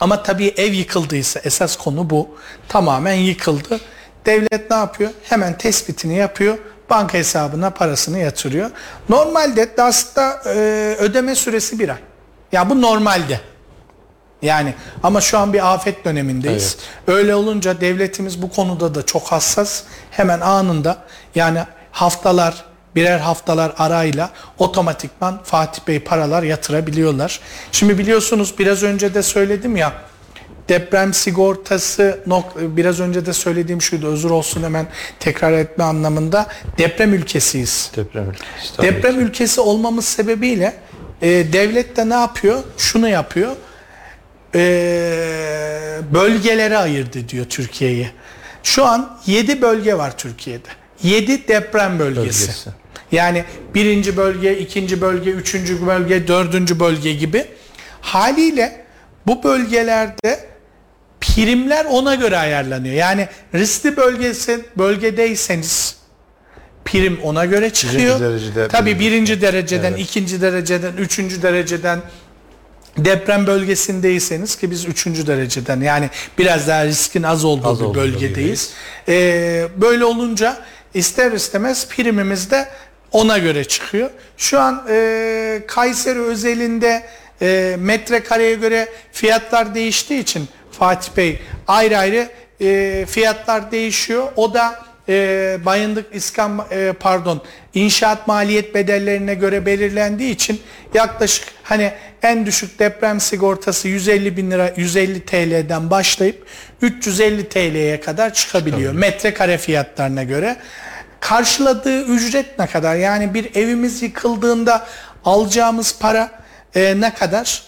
Speaker 3: Ama tabii ev yıkıldıysa esas konu bu. Tamamen yıkıldı. Devlet ne yapıyor? Hemen tespitini yapıyor. Banka hesabına parasını yatırıyor. Normalde DAS'ta e, ödeme süresi bir ay. Ya bu normalde. Yani ama şu an bir afet dönemindeyiz. Öyle olunca devletimiz bu konuda da çok hassas. Hemen anında yani haftalar birer haftalar arayla otomatikman Fatih Bey paralar yatırabiliyorlar. Şimdi biliyorsunuz biraz önce de söyledim ya deprem sigortası biraz önce de söylediğim şuydu özür olsun hemen tekrar etme anlamında deprem ülkesiyiz.
Speaker 2: Deprem ülkesi. tabii
Speaker 3: Deprem
Speaker 2: ki.
Speaker 3: ülkesi olmamız sebebiyle e, devlet de ne yapıyor? Şunu yapıyor. E, bölgelere ayırdı diyor Türkiye'yi. Şu an 7 bölge var Türkiye'de. 7 deprem bölgesi.
Speaker 2: Bölgesi.
Speaker 3: Yani birinci bölge, ikinci bölge, üçüncü bölge, dördüncü bölge gibi. Haliyle bu bölgelerde primler ona göre ayarlanıyor. Yani riskli bölgesi bölgedeyseniz prim ona göre çıkıyor.
Speaker 2: derecede
Speaker 3: Tabii
Speaker 2: prim.
Speaker 3: birinci dereceden,
Speaker 2: Evet.
Speaker 3: ikinci dereceden, üçüncü dereceden deprem bölgesindeyseniz ki biz üçüncü dereceden yani biraz daha riskin az olduğu
Speaker 2: Az
Speaker 3: bir bölgedeyiz. Ee, böyle olunca ister istemez primimiz de ona göre çıkıyor. Şu an e, Kayseri özelinde e, metrekareye göre fiyatlar değiştiği için Fatih Bey ayrı ayrı e, fiyatlar değişiyor. O da e, bayındık iskan e, pardon inşaat maliyet bedellerine göre belirlendiği için yaklaşık hani en düşük deprem sigortası 150 bin lira 150 TL'den başlayıp 350 TL'ye kadar çıkabiliyor metrekare fiyatlarına göre. Karşıladığı ücret ne kadar? Yani bir evimiz yıkıldığında alacağımız para e, ne kadar?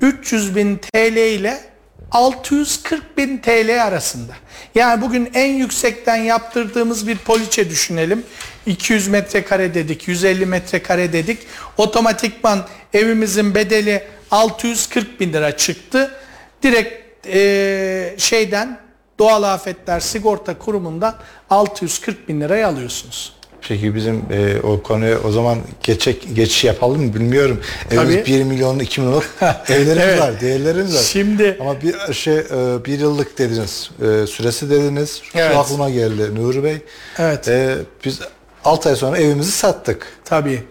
Speaker 3: 300 bin TL ile 640 bin TL arasında. Yani bugün en yüksekten yaptırdığımız bir poliçe düşünelim. 200 metrekare dedik, 150 metrekare dedik. Otomatikman evimizin bedeli 640 bin lira çıktı. Direkt eee, şeyden doğal afetler sigorta kurumundan 640 bin liraya alıyorsunuz.
Speaker 2: Peki bizim e, o konuya o zaman geçek geçiş yapalım mı bilmiyorum. Evimiz
Speaker 3: Tabii.
Speaker 2: 1 milyonlu 2 milyonluk evlerimiz
Speaker 3: Evet.
Speaker 2: var, değerlerimiz var.
Speaker 3: Şimdi-
Speaker 2: ama bir şey e, bir yıllık dediniz, e, süresi dediniz.
Speaker 3: Evet.
Speaker 2: Şu aklıma geldi Nuri Bey.
Speaker 3: Evet.
Speaker 2: E, biz 6 ay sonra evimizi sattık.
Speaker 3: Tabii.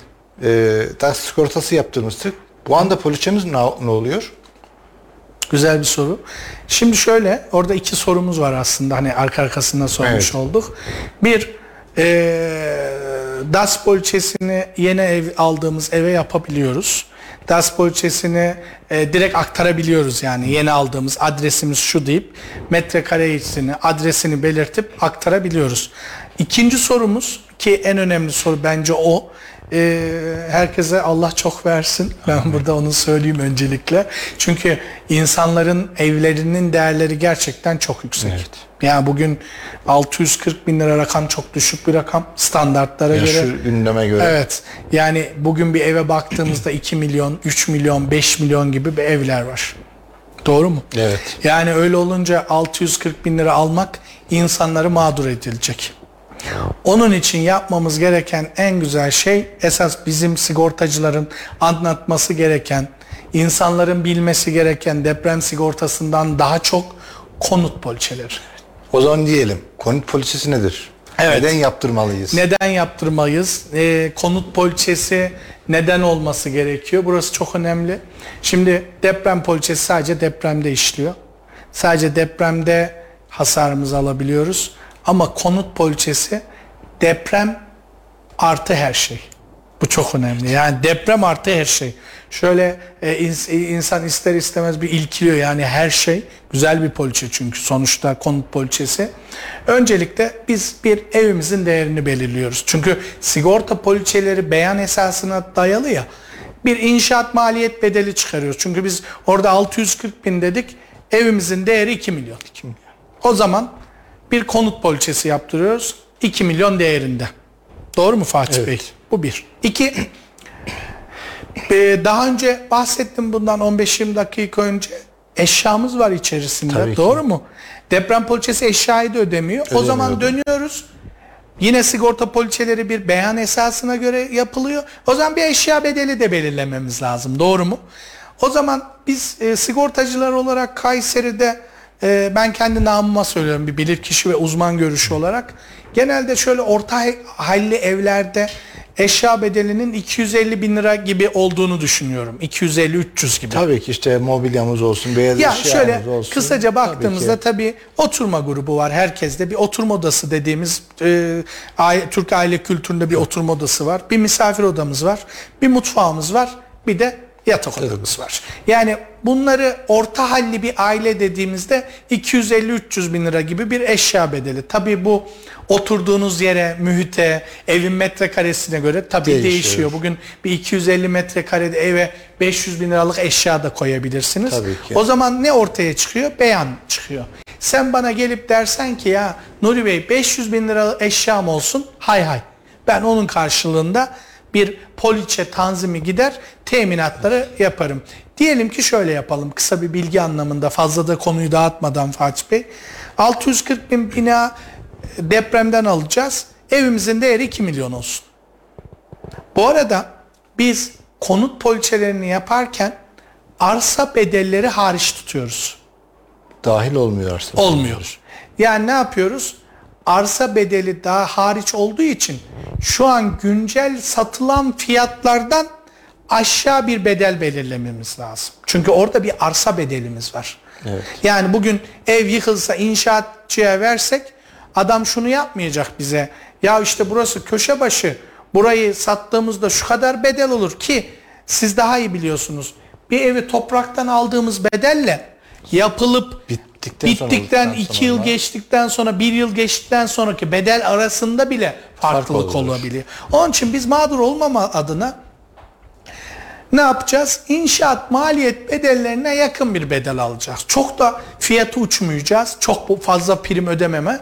Speaker 2: E, taksi sigortası yaptırmıştık. Bu anda poliçemiz ne, ne oluyor?
Speaker 3: Güzel bir soru. Şimdi şöyle orada iki sorumuz var aslında hani arka arkasında sormuş
Speaker 2: Evet.
Speaker 3: olduk. Bir eee DAS poliçesini yeni ev aldığımız eve yapabiliyoruz. DAS poliçesini e, direkt aktarabiliyoruz yani yeni aldığımız adresimiz şu deyip metrekaresini adresini belirtip aktarabiliyoruz. İkinci sorumuz ki en önemli soru bence o. Ee, herkese Allah çok versin. Ben burada onu söyleyeyim öncelikle. Çünkü insanların evlerinin değerleri gerçekten çok yüksek.
Speaker 2: Evet.
Speaker 3: Yani bugün 640 bin lira rakam çok düşük bir rakam standartlara
Speaker 2: Ya
Speaker 3: göre.
Speaker 2: şu gündeme göre.
Speaker 3: Evet. Yani bugün bir eve baktığımızda 2 milyon, 3 milyon, 5 milyon gibi bir evler var. Doğru mu?
Speaker 2: Evet.
Speaker 3: Yani öyle olunca 640 bin lira almak insanları mağdur edilecek. Onun için yapmamız gereken en güzel şey esas bizim sigortacıların anlatması gereken, insanların bilmesi gereken deprem sigortasından daha çok konut poliçeleri.
Speaker 2: O zaman diyelim konut poliçesi nedir?
Speaker 3: Evet.
Speaker 2: Neden yaptırmalıyız?
Speaker 3: Neden yaptırmayız? Ee, konut poliçesi neden olması gerekiyor? Burası çok önemli. Şimdi deprem poliçesi sadece depremde işliyor. Sadece depremde hasarımızı alabiliyoruz. Ama konut poliçesi deprem artı her şey. Bu çok önemli. Yani deprem artı her şey. Şöyle e, ins- insan ister istemez bir ilkiliyor yani her şey. Güzel bir poliçe çünkü sonuçta konut poliçesi. Öncelikle biz bir evimizin değerini belirliyoruz. Çünkü sigorta poliçeleri beyan esasına dayalı ya. Bir inşaat maliyet bedeli çıkarıyoruz. Çünkü biz orada 640 bin dedik. Evimizin değeri 2 milyon. 2 milyon. O zaman bir konut poliçesi yaptırıyoruz. 2 milyon değerinde. Doğru mu Fatih
Speaker 2: Evet.
Speaker 3: Bey? Bu bir. İki, e, daha önce bahsettim bundan 15-20 dakika önce. Eşyamız var içerisinde.
Speaker 2: Tabii ki.
Speaker 3: Doğru mu? Deprem poliçesi eşyayı da ödemiyor. O zaman dönüyoruz. Yine sigorta poliçeleri bir beyan esasına göre yapılıyor. O zaman bir eşya bedeli de belirlememiz lazım. Doğru mu? O zaman biz e, sigortacılar olarak Kayseri'de e, ben kendi namıma söylüyorum bir bilirkişi ve uzman görüşü olarak. Genelde şöyle orta halli evlerde eşya bedelinin 250 bin lira gibi olduğunu düşünüyorum. 250-300 gibi.
Speaker 2: Tabii ki işte mobilyamız olsun, beyaz
Speaker 3: Ya
Speaker 2: eşyamız
Speaker 3: şöyle
Speaker 2: olsun.
Speaker 3: kısaca
Speaker 2: Tabii
Speaker 3: baktığımızda
Speaker 2: ki.
Speaker 3: tabii, oturma grubu var. Herkeste bir oturma odası dediğimiz e, aile, Türk aile kültüründe bir oturma odası var. Bir misafir odamız var. Bir mutfağımız var. Bir de yatak odamız var. Yani bunları orta halli bir aile dediğimizde 250-300 bin lira gibi bir eşya bedeli. Tabii bu oturduğunuz yere, mühite, evin metrekaresine göre tabii
Speaker 2: Değişiyor.
Speaker 3: değişiyor. Bugün bir 250 metrekarede eve 500 bin liralık eşya da koyabilirsiniz.
Speaker 2: Tabii ki.
Speaker 3: O zaman ne ortaya çıkıyor? Beyan çıkıyor. Sen bana gelip dersen ki ya Nuri Bey 500 bin liralık eşyam olsun. Hay hay. Ben onun karşılığında bir poliçe tanzimi gider teminatları yaparım. Diyelim ki şöyle yapalım kısa bir bilgi anlamında fazla da konuyu dağıtmadan Fatih Bey. 640 bin bina depremden alacağız. Evimizin değeri 2 milyon olsun. Bu arada biz konut poliçelerini yaparken arsa bedelleri hariç tutuyoruz.
Speaker 2: dahil olmuyor aslında.
Speaker 3: Olmuyor. Yani ne yapıyoruz? Arsa bedeli daha hariç olduğu için şu an güncel satılan fiyatlardan aşağı bir bedel belirlememiz lazım. Çünkü orada bir arsa bedelimiz var. Yani bugün ev yıkılsa inşaatçıya versek adam şunu yapmayacak bize. Ya işte burası köşe başı. Burayı sattığımızda şu kadar bedel olur ki siz daha iyi biliyorsunuz. Bir evi topraktan aldığımız bedelle yapılıp
Speaker 2: Bittikten sonra
Speaker 3: bittikten
Speaker 2: olduktan
Speaker 3: iki yıl
Speaker 2: sonra-
Speaker 3: geçtikten sonra bir yıl geçtikten sonraki bedel arasında bile farklılık
Speaker 2: Fark olur.
Speaker 3: olabiliyor. Onun için biz mağdur olmama adına ne yapacağız? İnşaat maliyet bedellerine yakın bir bedel alacağız. Çok da fiyatı uçmayacağız. Çok fazla prim ödememe.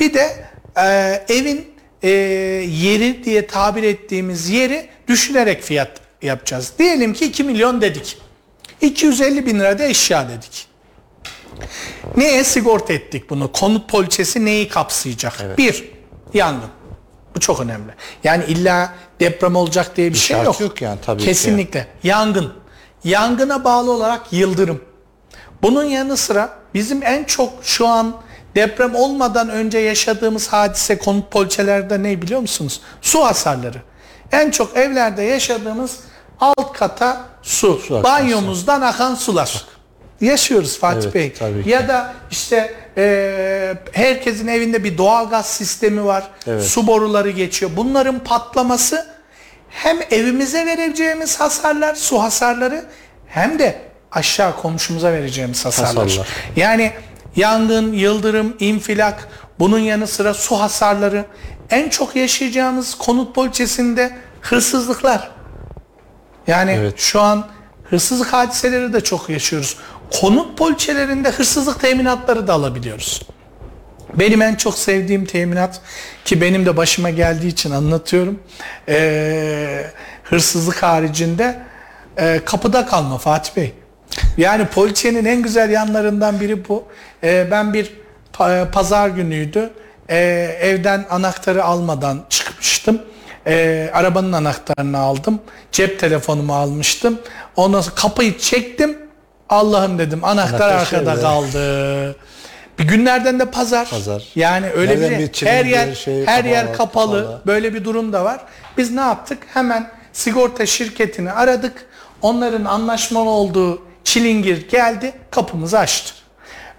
Speaker 3: Bir de e, evin e, yeri diye tabir ettiğimiz yeri düşünerek fiyat yapacağız. Diyelim ki 2 milyon dedik. 250 bin lira da eşya dedik. Neye sigorta ettik bunu? Konut poliçesi neyi kapsayacak? Bir, yangın. Bu çok önemli. Yani illa deprem olacak diye bir, şey
Speaker 2: şart
Speaker 3: yok.
Speaker 2: yok yani tabii ki.
Speaker 3: Kesinlikle. Yangın. Yangına bağlı olarak yıldırım. Bunun yanı sıra bizim en çok şu an deprem olmadan önce yaşadığımız hadise konut poliçelerde ne biliyor musunuz? Su hasarları. En çok evlerde yaşadığımız alt kata su.
Speaker 2: akması.
Speaker 3: Banyomuzdan akan sular. Yaşıyoruz Fatih
Speaker 2: Evet,
Speaker 3: Bey.
Speaker 2: tabii ki.
Speaker 3: Ya da işte e, herkesin evinde bir doğalgaz sistemi var.
Speaker 2: Evet.
Speaker 3: Su boruları geçiyor. Bunların patlaması hem evimize vereceğimiz hasarlar, su hasarları hem de aşağı komşumuza vereceğimiz hasarlar.
Speaker 2: Hasarlar.
Speaker 3: Yani yangın, yıldırım, infilak, bunun yanı sıra su hasarları, en çok yaşayacağımız konut poliçesinde hırsızlıklar. Yani
Speaker 2: Evet.
Speaker 3: şu an hırsızlık hadiseleri de çok yaşıyoruz. Konut poliçelerinde hırsızlık teminatları da alabiliyoruz. Benim en çok sevdiğim teminat ki benim de başıma geldiği için anlatıyorum. Ee, hırsızlık haricinde e, kapıda kalma Fatih Bey. Yani poliçenin en güzel yanlarından biri bu. Ee, ben bir pa- pazar günüydü. Ee, evden anahtarı almadan çıkmıştım. Ee, arabanın anahtarını aldım. Cep telefonumu almıştım. Ondan sonra kapıyı çektim. Allah'ım dedim anahtar,
Speaker 2: Anahtar
Speaker 3: arkada
Speaker 2: şeyde.
Speaker 3: kaldı. E, günlerden de pazar.
Speaker 2: Pazar.
Speaker 3: Yani öyle
Speaker 2: Nereden
Speaker 3: bir,
Speaker 2: bir
Speaker 3: her yer
Speaker 2: şey,
Speaker 3: her yer
Speaker 2: kapalı,
Speaker 3: kapalı.
Speaker 2: kapalı.
Speaker 3: Böyle bir durum da var. Biz ne yaptık? Hemen sigorta şirketini aradık. Onların anlaşmalı olduğu çilingir geldi, kapımızı açtı.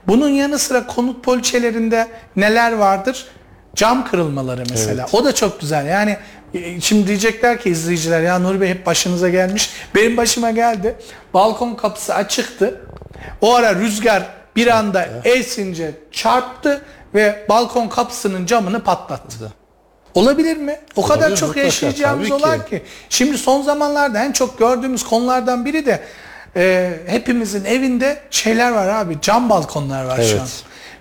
Speaker 3: Bunun yanı sıra konut poliçelerinde neler vardır? Cam kırılmaları mesela. O da çok güzel. Yani şimdi diyecekler ki izleyiciler ya Nuri Bey hep başınıza gelmiş. Benim başıma geldi. Balkon kapısı açıktı. O ara rüzgar bir anda esince çarptı ve balkon kapısının camını patlattı. Olabilir mi? O kadar
Speaker 2: Olabilir,
Speaker 3: çok
Speaker 2: mutlaka,
Speaker 3: yaşayacağımız
Speaker 2: tabii ki.
Speaker 3: olay ki. Şimdi son zamanlarda en çok gördüğümüz konulardan biri de e, hepimizin evinde şeyler var abi. Cam balkonlar var şu
Speaker 2: Evet.
Speaker 3: an.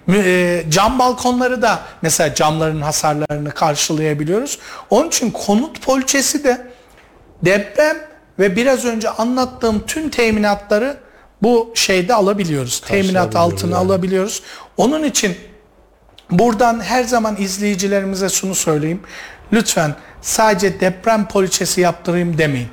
Speaker 3: E, cam balkonları da mesela camların hasarlarını karşılayabiliyoruz. Onun için konut poliçesi de deprem ve biraz önce anlattığım tüm teminatları bu şeyde alabiliyoruz. Teminat altına
Speaker 2: yani.
Speaker 3: alabiliyoruz. Onun için buradan her zaman izleyicilerimize şunu söyleyeyim. Lütfen sadece deprem poliçesi yaptırayım demeyin.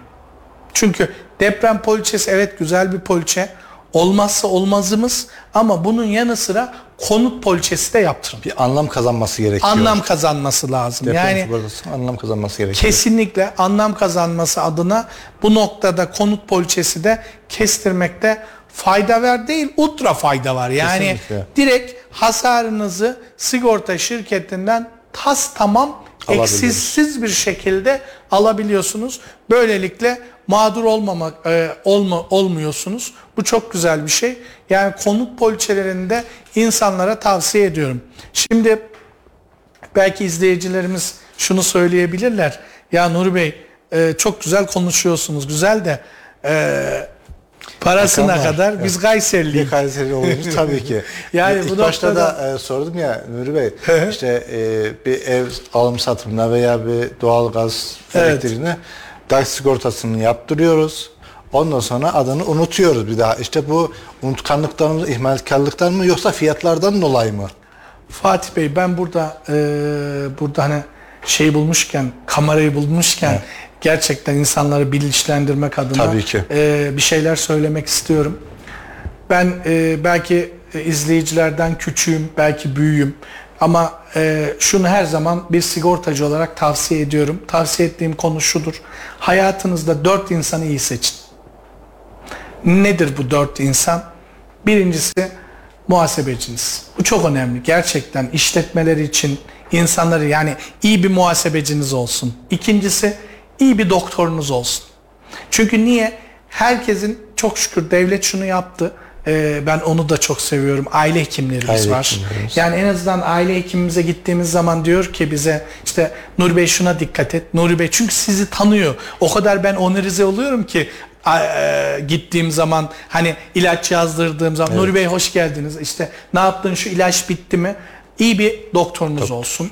Speaker 3: Çünkü deprem poliçesi evet güzel bir poliçe. Olmazsa olmazımız ama bunun yanı sıra konut poliçesi de yaptırın.
Speaker 2: Bir anlam kazanması gerekiyor.
Speaker 3: Anlam kazanması lazım.
Speaker 2: Deprem
Speaker 3: yani
Speaker 2: sigortası anlam kazanması gerekiyor.
Speaker 3: kesinlikle anlam kazanması adına bu noktada konut poliçesi de kestirmekte fayda var değil ultra fayda var. Yani
Speaker 2: Kesinlikle.
Speaker 3: direkt hasarınızı sigorta şirketinden tas tamam
Speaker 2: Alabiliyoruz.
Speaker 3: eksiksiz bir şekilde alabiliyorsunuz. Böylelikle mağdur olmamak e, olma, olmuyorsunuz. Bu çok güzel bir şey. Yani konut poliçelerinde insanlara tavsiye ediyorum. Şimdi belki izleyicilerimiz şunu söyleyebilirler. Ya Nuri Bey e, çok güzel konuşuyorsunuz. Güzel de e, parasına
Speaker 2: Rakam var.
Speaker 3: kadar biz Kayseriliyiz.
Speaker 2: Bir Kayseri oluyoruz tabii ki.
Speaker 3: Yani
Speaker 2: İlk
Speaker 3: bu
Speaker 2: başta
Speaker 3: noktada-
Speaker 2: da e, sordum ya Nuri Bey işte e, bir ev alım satımına veya bir doğalgaz
Speaker 3: Evet.
Speaker 2: elektriğine DAX sigortasını yaptırıyoruz. Ondan sonra adını unutuyoruz bir daha. İşte bu unutkanlıktan mı, ihmalkarlıktan mı yoksa fiyatlardan dolayı mı?
Speaker 3: Fatih Bey ben burada e, burada hani şey bulmuşken kamerayı bulmuşken gerçekten insanları bilinçlendirmek adına
Speaker 2: Tabii ki.
Speaker 3: e, bir şeyler söylemek istiyorum. Ben e, belki e, izleyicilerden küçüğüm, belki büyüğüm ama e, şunu her zaman bir sigortacı olarak tavsiye ediyorum. Tavsiye ettiğim konu şudur. Hayatınızda dört insanı iyi seçin. Nedir bu dört insan? Birincisi muhasebeciniz. Bu çok önemli. Gerçekten işletmeleri için insanları yani iyi bir muhasebeciniz olsun. İkincisi iyi bir doktorunuz olsun. Çünkü niye? Herkesin çok şükür devlet şunu yaptı. Ee, ben onu da çok seviyorum. Aile hekimlerimiz
Speaker 2: Aile
Speaker 3: var.
Speaker 2: hekimlerimiz.
Speaker 3: Yani en azından aile hekimimize gittiğimiz zaman diyor ki bize işte Nuri Bey şuna dikkat et. Nuri Bey çünkü sizi tanıyor. O kadar ben onurize oluyorum ki e, gittiğim zaman hani ilaç yazdırdığım zaman Nuri Bey hoş geldiniz. İşte ne yaptın şu ilaç bitti mi? İyi bir doktorunuz olsun.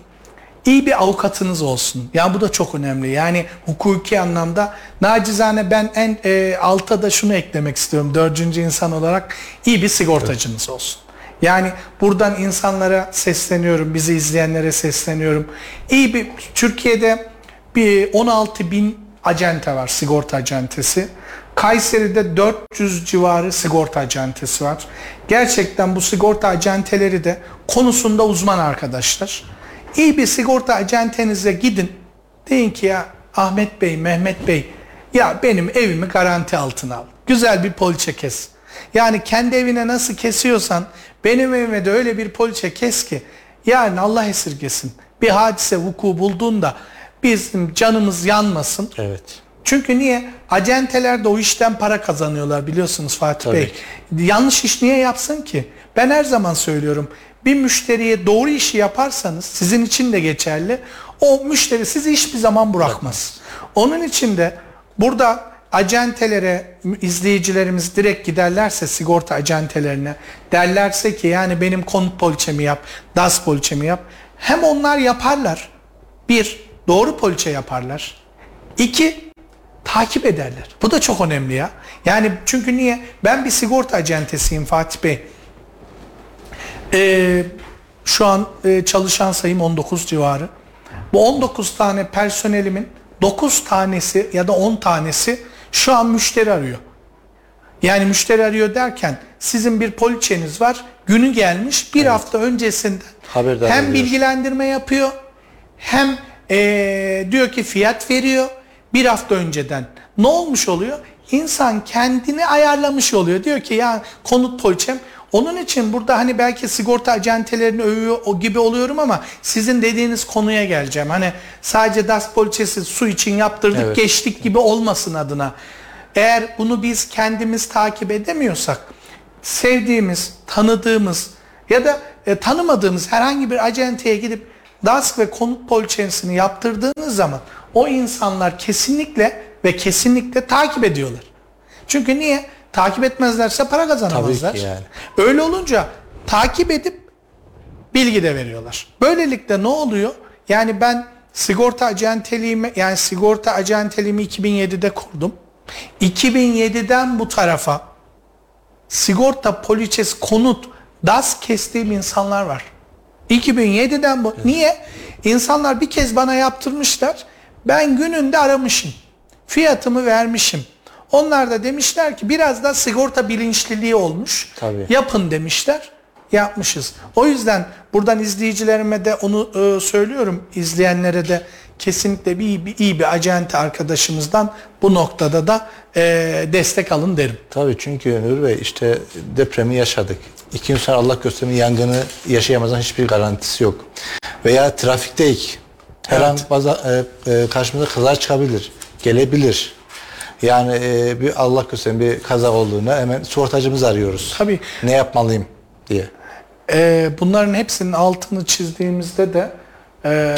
Speaker 3: İyi bir avukatınız olsun. Ya bu da çok önemli. Yani hukuki anlamda nacizane ben en e, alta da şunu eklemek istiyorum. Dördüncü insan olarak iyi bir sigortacınız olsun. Yani buradan insanlara sesleniyorum, bizi izleyenlere sesleniyorum. İyi bir Türkiye'de bir 16 bin acente var, sigorta acentesi. Kayseri'de 400 civarı sigorta acentesi var. Gerçekten bu sigorta acenteleri de konusunda uzman arkadaşlar. İyi bir sigorta acentenize gidin. Deyin ki ya Ahmet Bey, Mehmet Bey ya benim evimi garanti altına al. Güzel bir poliçe kes. Yani kendi evine nasıl kesiyorsan benim evime de öyle bir poliçe kes ki yani Allah esirgesin. Bir hadise vuku bulduğunda bizim canımız yanmasın.
Speaker 2: Evet.
Speaker 3: Çünkü niye? Acenteler de o işten para kazanıyorlar biliyorsunuz Fatih
Speaker 2: Tabii
Speaker 3: Bey. Yanlış iş niye yapsın ki? Ben her zaman söylüyorum. Bir müşteriye doğru işi yaparsanız sizin için de geçerli. O müşteri sizi hiçbir zaman bırakmaz. Onun için de burada acentelere izleyicilerimiz direkt giderlerse sigorta acentelerine derlerse ki yani benim konut poliçemi yap, DAS poliçemi yap. Hem onlar yaparlar. Bir, doğru poliçe yaparlar. İki, takip ederler. Bu da çok önemli ya. Yani çünkü niye? Ben bir sigorta acentesiyim Fatih Bey. Ee, şu an e, çalışan sayım 19 civarı. Bu 19 tane personelimin 9 tanesi ya da 10 tanesi şu an müşteri arıyor. Yani müşteri arıyor derken sizin bir poliçeniz var. Günü gelmiş bir hafta öncesinden
Speaker 2: Haberdar
Speaker 3: hem
Speaker 2: ediyor.
Speaker 3: bilgilendirme yapıyor hem eee, diyor ki fiyat veriyor bir hafta önceden. Ne olmuş oluyor? İnsan kendini ayarlamış oluyor. Diyor ki ya konut poliçem onun için burada hani belki sigorta acentelerini övüyor o gibi oluyorum ama sizin dediğiniz konuya geleceğim. Hani sadece DAS poliçesi su için yaptırdık
Speaker 2: Evet.
Speaker 3: geçtik gibi olmasın adına. Eğer bunu biz kendimiz takip edemiyorsak sevdiğimiz, tanıdığımız ya da e, tanımadığımız herhangi bir acenteye gidip DASK ve konut poliçesini yaptırdığınız zaman o insanlar kesinlikle ve kesinlikle takip ediyorlar. Çünkü niye? Takip etmezlerse para kazanamazlar.
Speaker 2: Tabii ki yani.
Speaker 3: Öyle olunca takip edip bilgi de veriyorlar. Böylelikle ne oluyor? Yani ben sigorta acenteliğimi yani sigorta acenteliğimi 2007'de kurdum. 2007'den bu tarafa sigorta poliçesi konut DAS kestiğim insanlar var. 2007'den bu. Niye? İnsanlar bir kez bana yaptırmışlar. Ben gününde aramışım. Fiyatımı vermişim. Onlar da demişler ki biraz da sigorta bilinçliliği olmuş.
Speaker 2: Tabii.
Speaker 3: Yapın demişler. Yapmışız. O yüzden buradan izleyicilerime de onu e, söylüyorum. izleyenlere de kesinlikle bir iyi bir, iyi bir acente arkadaşımızdan bu noktada da e, destek alın derim.
Speaker 2: Tabii çünkü Nur Bey işte depremi yaşadık. İki gün sonra Allah göstermeyi yangını yaşayamazdan hiçbir garantisi yok. Veya trafikteyik. Her
Speaker 3: Evet.
Speaker 2: an baza, e, e, karşımıza kaza çıkabilir. Gelebilir. Yani e, bir Allah göstermeyi bir kaza olduğunda hemen sigortacımızı arıyoruz.
Speaker 3: Tabii.
Speaker 2: Ne yapmalıyım diye.
Speaker 3: Ee, bunların hepsinin altını çizdiğimizde de e,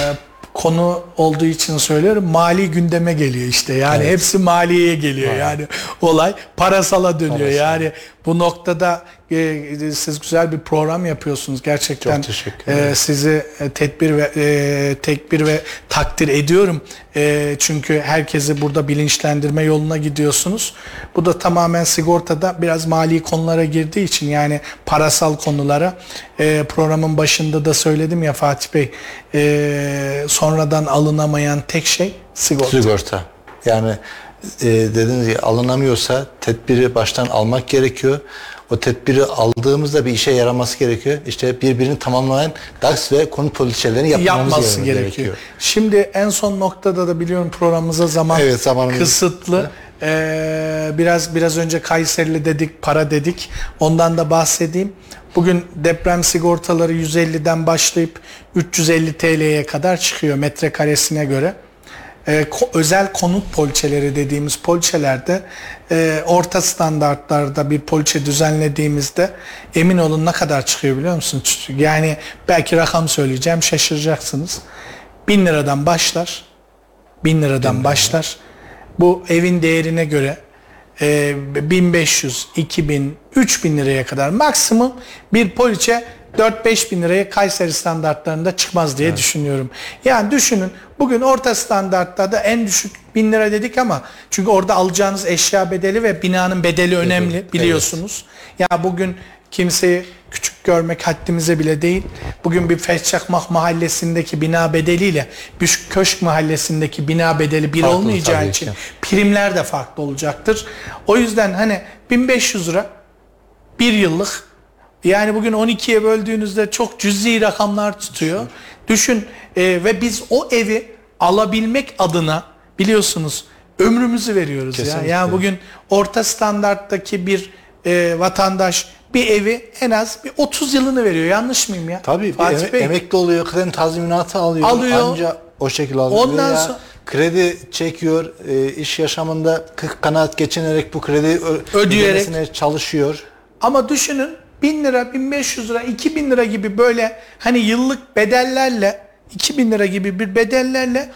Speaker 3: konu olduğu için söylüyorum mali gündeme geliyor işte yani
Speaker 2: Evet.
Speaker 3: hepsi maliyeye geliyor yani olay parasala dönüyor
Speaker 2: Parasal.
Speaker 3: yani bu noktada e, siz güzel bir program yapıyorsunuz gerçekten
Speaker 2: Çok teşekkür
Speaker 3: e,
Speaker 2: ederim.
Speaker 3: sizi e, tedbir ve e, tekbir ve takdir ediyorum E, çünkü herkesi burada bilinçlendirme yoluna gidiyorsunuz bu da tamamen sigortada biraz mali konulara girdiği için yani parasal konulara e, programın başında da söyledim ya Fatih Bey e, sonradan alınamayan tek şey sigorta.
Speaker 2: Sigorta. Yani e, dediğiniz gibi alınamıyorsa tedbiri baştan almak gerekiyor. O tedbiri aldığımızda bir işe yaraması gerekiyor. İşte birbirini tamamlayan DAX ve konut poliçelerini yapmamız
Speaker 3: yapması
Speaker 2: gerekiyor.
Speaker 3: gerekiyor. Şimdi en son noktada da biliyorum programımıza zaman
Speaker 2: Evet, zamanımız-
Speaker 3: kısıtlı. Ee, biraz biraz önce Kayserili dedik, para dedik. Ondan da bahsedeyim. Bugün deprem sigortaları 150'den başlayıp 350 TL'ye kadar çıkıyor metrekaresine göre. Ee, ko- özel konut poliçeleri dediğimiz poliçelerde e, orta standartlarda bir poliçe düzenlediğimizde emin olun ne kadar çıkıyor biliyor musunuz? Yani belki rakam söyleyeceğim şaşıracaksınız. 1000 liradan başlar. 1000 liradan başlar. Bu evin değerine göre e, 1500, 2000, 3000 liraya kadar maksimum bir poliçe 4-5 bin liraya Kayseri standartlarında çıkmaz diye düşünüyorum. Yani düşünün bugün orta standartta da en düşük 1000 lira dedik ama çünkü orada alacağınız eşya bedeli ve binanın bedeli önemli biliyorsunuz. Ya bugün kimseyi küçük görmek haddimize bile değil. Bugün bir Fesçakmak mahallesindeki bina bedeliyle bir Köşk mahallesindeki bina bedeli bir
Speaker 2: Farklı
Speaker 3: olmayacağı için
Speaker 2: ki.
Speaker 3: primler de farklı olacaktır. O yüzden hani 1500 lira bir yıllık yani bugün 12'ye böldüğünüzde çok cüzi rakamlar tutuyor. Düşün e, ve biz o evi alabilmek adına biliyorsunuz ömrümüzü veriyoruz ya.
Speaker 2: Kesinlikle.
Speaker 3: Yani bugün orta standarttaki bir e, vatandaş bir evi en az bir 30 yılını veriyor. Yanlış mıyım ya?
Speaker 2: Tabii
Speaker 3: Fatih
Speaker 2: eme-
Speaker 3: Bey.
Speaker 2: emekli oluyor, kredi tazminatı alıyor.
Speaker 3: Alıyor.
Speaker 2: Anca o şekilde alıyor.
Speaker 3: Ondan sonra-
Speaker 2: kredi çekiyor, e, iş yaşamında kanaat geçinerek bu kredi ö-
Speaker 3: Ödeyerek.
Speaker 2: çalışıyor.
Speaker 3: Ama düşünün 1000 lira, 1500 lira, 2000 lira gibi böyle hani yıllık bedellerle 2000 lira gibi bir bedellerle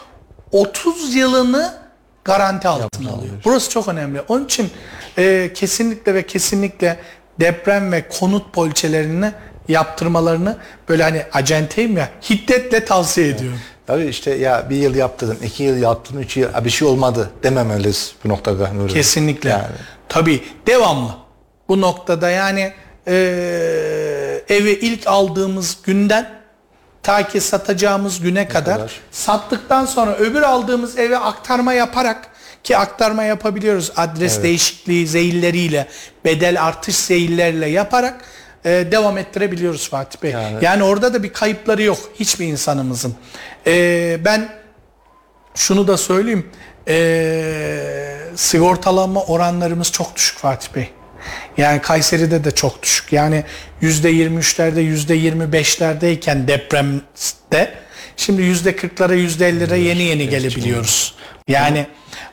Speaker 3: 30 yılını garanti altına alıyor. Burası çok önemli. Onun için e, kesinlikle ve kesinlikle deprem ve konut poliçelerini yaptırmalarını böyle hani acenteyim ya hiddetle tavsiye ediyorum.
Speaker 2: Tabii işte ya bir yıl yaptırdın, iki yıl yaptın, üç yıl "Ha, bir şey olmadı dememeliyiz bu noktada Nuri.
Speaker 3: Kesinlikle.
Speaker 2: Yani.
Speaker 3: Tabii devamlı. Bu noktada yani e, evi ilk aldığımız günden ta ki satacağımız güne kadar,
Speaker 2: kadar?
Speaker 3: sattıktan sonra öbür aldığımız eve aktarma yaparak ki aktarma yapabiliyoruz adres değişikliği zeyilleriyle bedel artış zeyillerle yaparak e, devam ettirebiliyoruz Fatih Bey. Yani,
Speaker 2: Yani-
Speaker 3: orada da bir kayıpları yok hiçbir insanımızın. E, ben şunu da söyleyeyim. Eee sigortalanma oranlarımız çok düşük Fatih Bey. Yani Kayseri'de de çok düşük. Yani %23'lerde %25'lerdeyken depremde şimdi %40'lara %50'lere yeni yeni gelebiliyoruz. Yani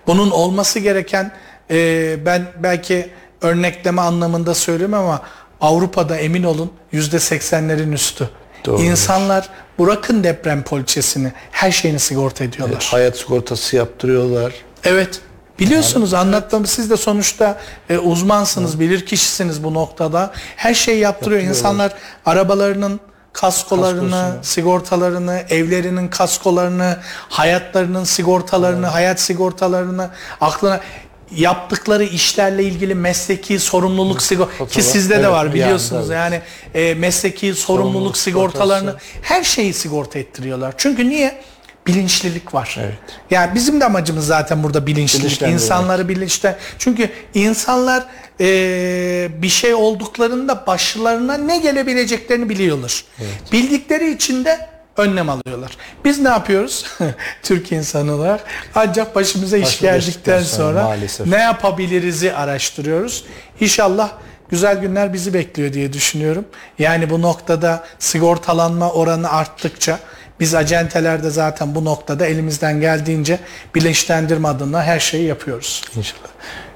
Speaker 3: bunun olması gereken eee, ben belki örnekleme anlamında söylüyorum ama Avrupa'da emin olun %80'lerin üstü.
Speaker 2: Doğru.
Speaker 3: İnsanlar bırakın deprem poliçesini her şeyini sigorta ediyorlar.
Speaker 2: Hayat sigortası yaptırıyorlar.
Speaker 3: Evet. Biliyorsunuz anlatmamı siz de sonuçta e, uzmansınız, bilir kişisiniz bu noktada. Her şeyi yaptırıyor. İnsanlar arabalarının kaskolarını,
Speaker 2: Kaskosunu.
Speaker 3: sigortalarını, evlerinin kaskolarını, hayatlarının sigortalarını, hayat sigortalarını aklına yaptıkları işlerle ilgili mesleki sorumluluk sigorta ki sizde de
Speaker 2: Evet,
Speaker 3: var
Speaker 2: yani
Speaker 3: biliyorsunuz.
Speaker 2: tabii.
Speaker 3: Yani, e, mesleki sorumluluk,
Speaker 2: Sorumluluk
Speaker 3: sigortalarını
Speaker 2: sigortası.
Speaker 3: her şeyi sigorta ettiriyorlar. Çünkü niye? Bilinçlilik var.
Speaker 2: Evet.
Speaker 3: Yani bizim de amacımız zaten burada bilinçlilik. İnsanları bilinçte. Çünkü insanlar eee, bir şey olduklarında başlarına ne gelebileceklerini biliyorlar. Bildikleri için de önlem alıyorlar. Biz ne yapıyoruz? Türk insanı olarak ancak başımıza iş
Speaker 2: Başımıza
Speaker 3: geldikten sonra
Speaker 2: maalesef.
Speaker 3: ne yapabiliriz'i araştırıyoruz. İnşallah güzel günler bizi bekliyor diye düşünüyorum. Yani bu noktada sigortalanma oranı arttıkça biz acentelerde zaten bu noktada elimizden geldiğince bilinçlendirme adına her şeyi yapıyoruz.
Speaker 2: İnşallah.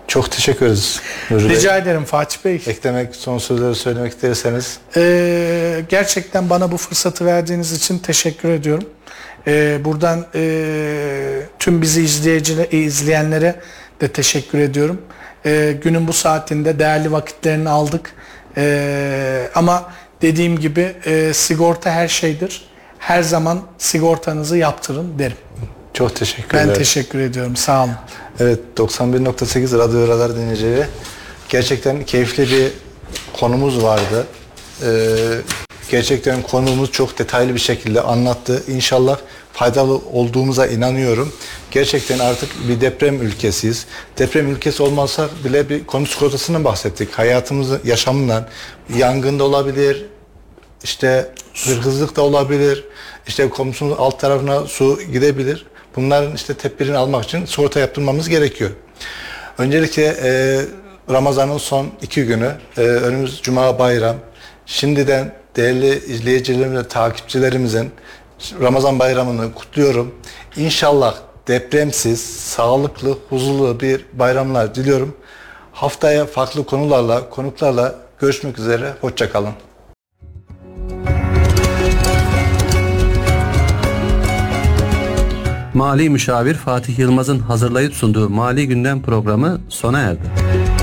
Speaker 2: Çok teşekkür ederiz. Nuri Bey.
Speaker 3: Rica ederim Fatih Bey.
Speaker 2: Eklemek, son sözleri söylemek isterseniz.
Speaker 3: Ee, gerçekten bana bu fırsatı verdiğiniz için teşekkür ediyorum. Ee, buradan e, tüm bizi izleyiciler, izleyenlere de teşekkür ediyorum. Ee, günün bu saatinde değerli vakitlerini aldık. Ee, ama dediğim gibi e, sigorta her şeydir. Her zaman sigortanızı yaptırın derim.
Speaker 2: Çok teşekkür
Speaker 3: Ben
Speaker 2: ederim.
Speaker 3: teşekkür ediyorum. Sağ olun.
Speaker 2: Evet 91.8 Radyo Radar dinleyicileri. Gerçekten keyifli bir konumuz vardı. Ee, gerçekten konuğumuz çok detaylı bir şekilde anlattı. İnşallah faydalı olduğumuza inanıyorum. Gerçekten artık bir deprem ülkesiyiz. Deprem ülkesi olmasa bile bir konu sigortasından bahsettik. Hayatımızın, yaşamından, yangında olabilir, işte hırsızlık da olabilir. İşte komşunun alt tarafına su gidebilir. Bunların işte tedbirini almak için sigorta yaptırmamız gerekiyor. Öncelikle e, Ramazan'ın son iki günü, e, önümüz Cuma bayram. Şimdiden değerli izleyicilerimizin, takipçilerimizin Ramazan bayramını kutluyorum. İnşallah depremsiz, sağlıklı, huzurlu bir bayramlar diliyorum. Haftaya farklı konularla, konuklarla görüşmek üzere. Hoşçakalın.
Speaker 1: Mali Müşavir Fatih Yılmaz'ın hazırlayıp sunduğu Mali Gündem programı sona erdi.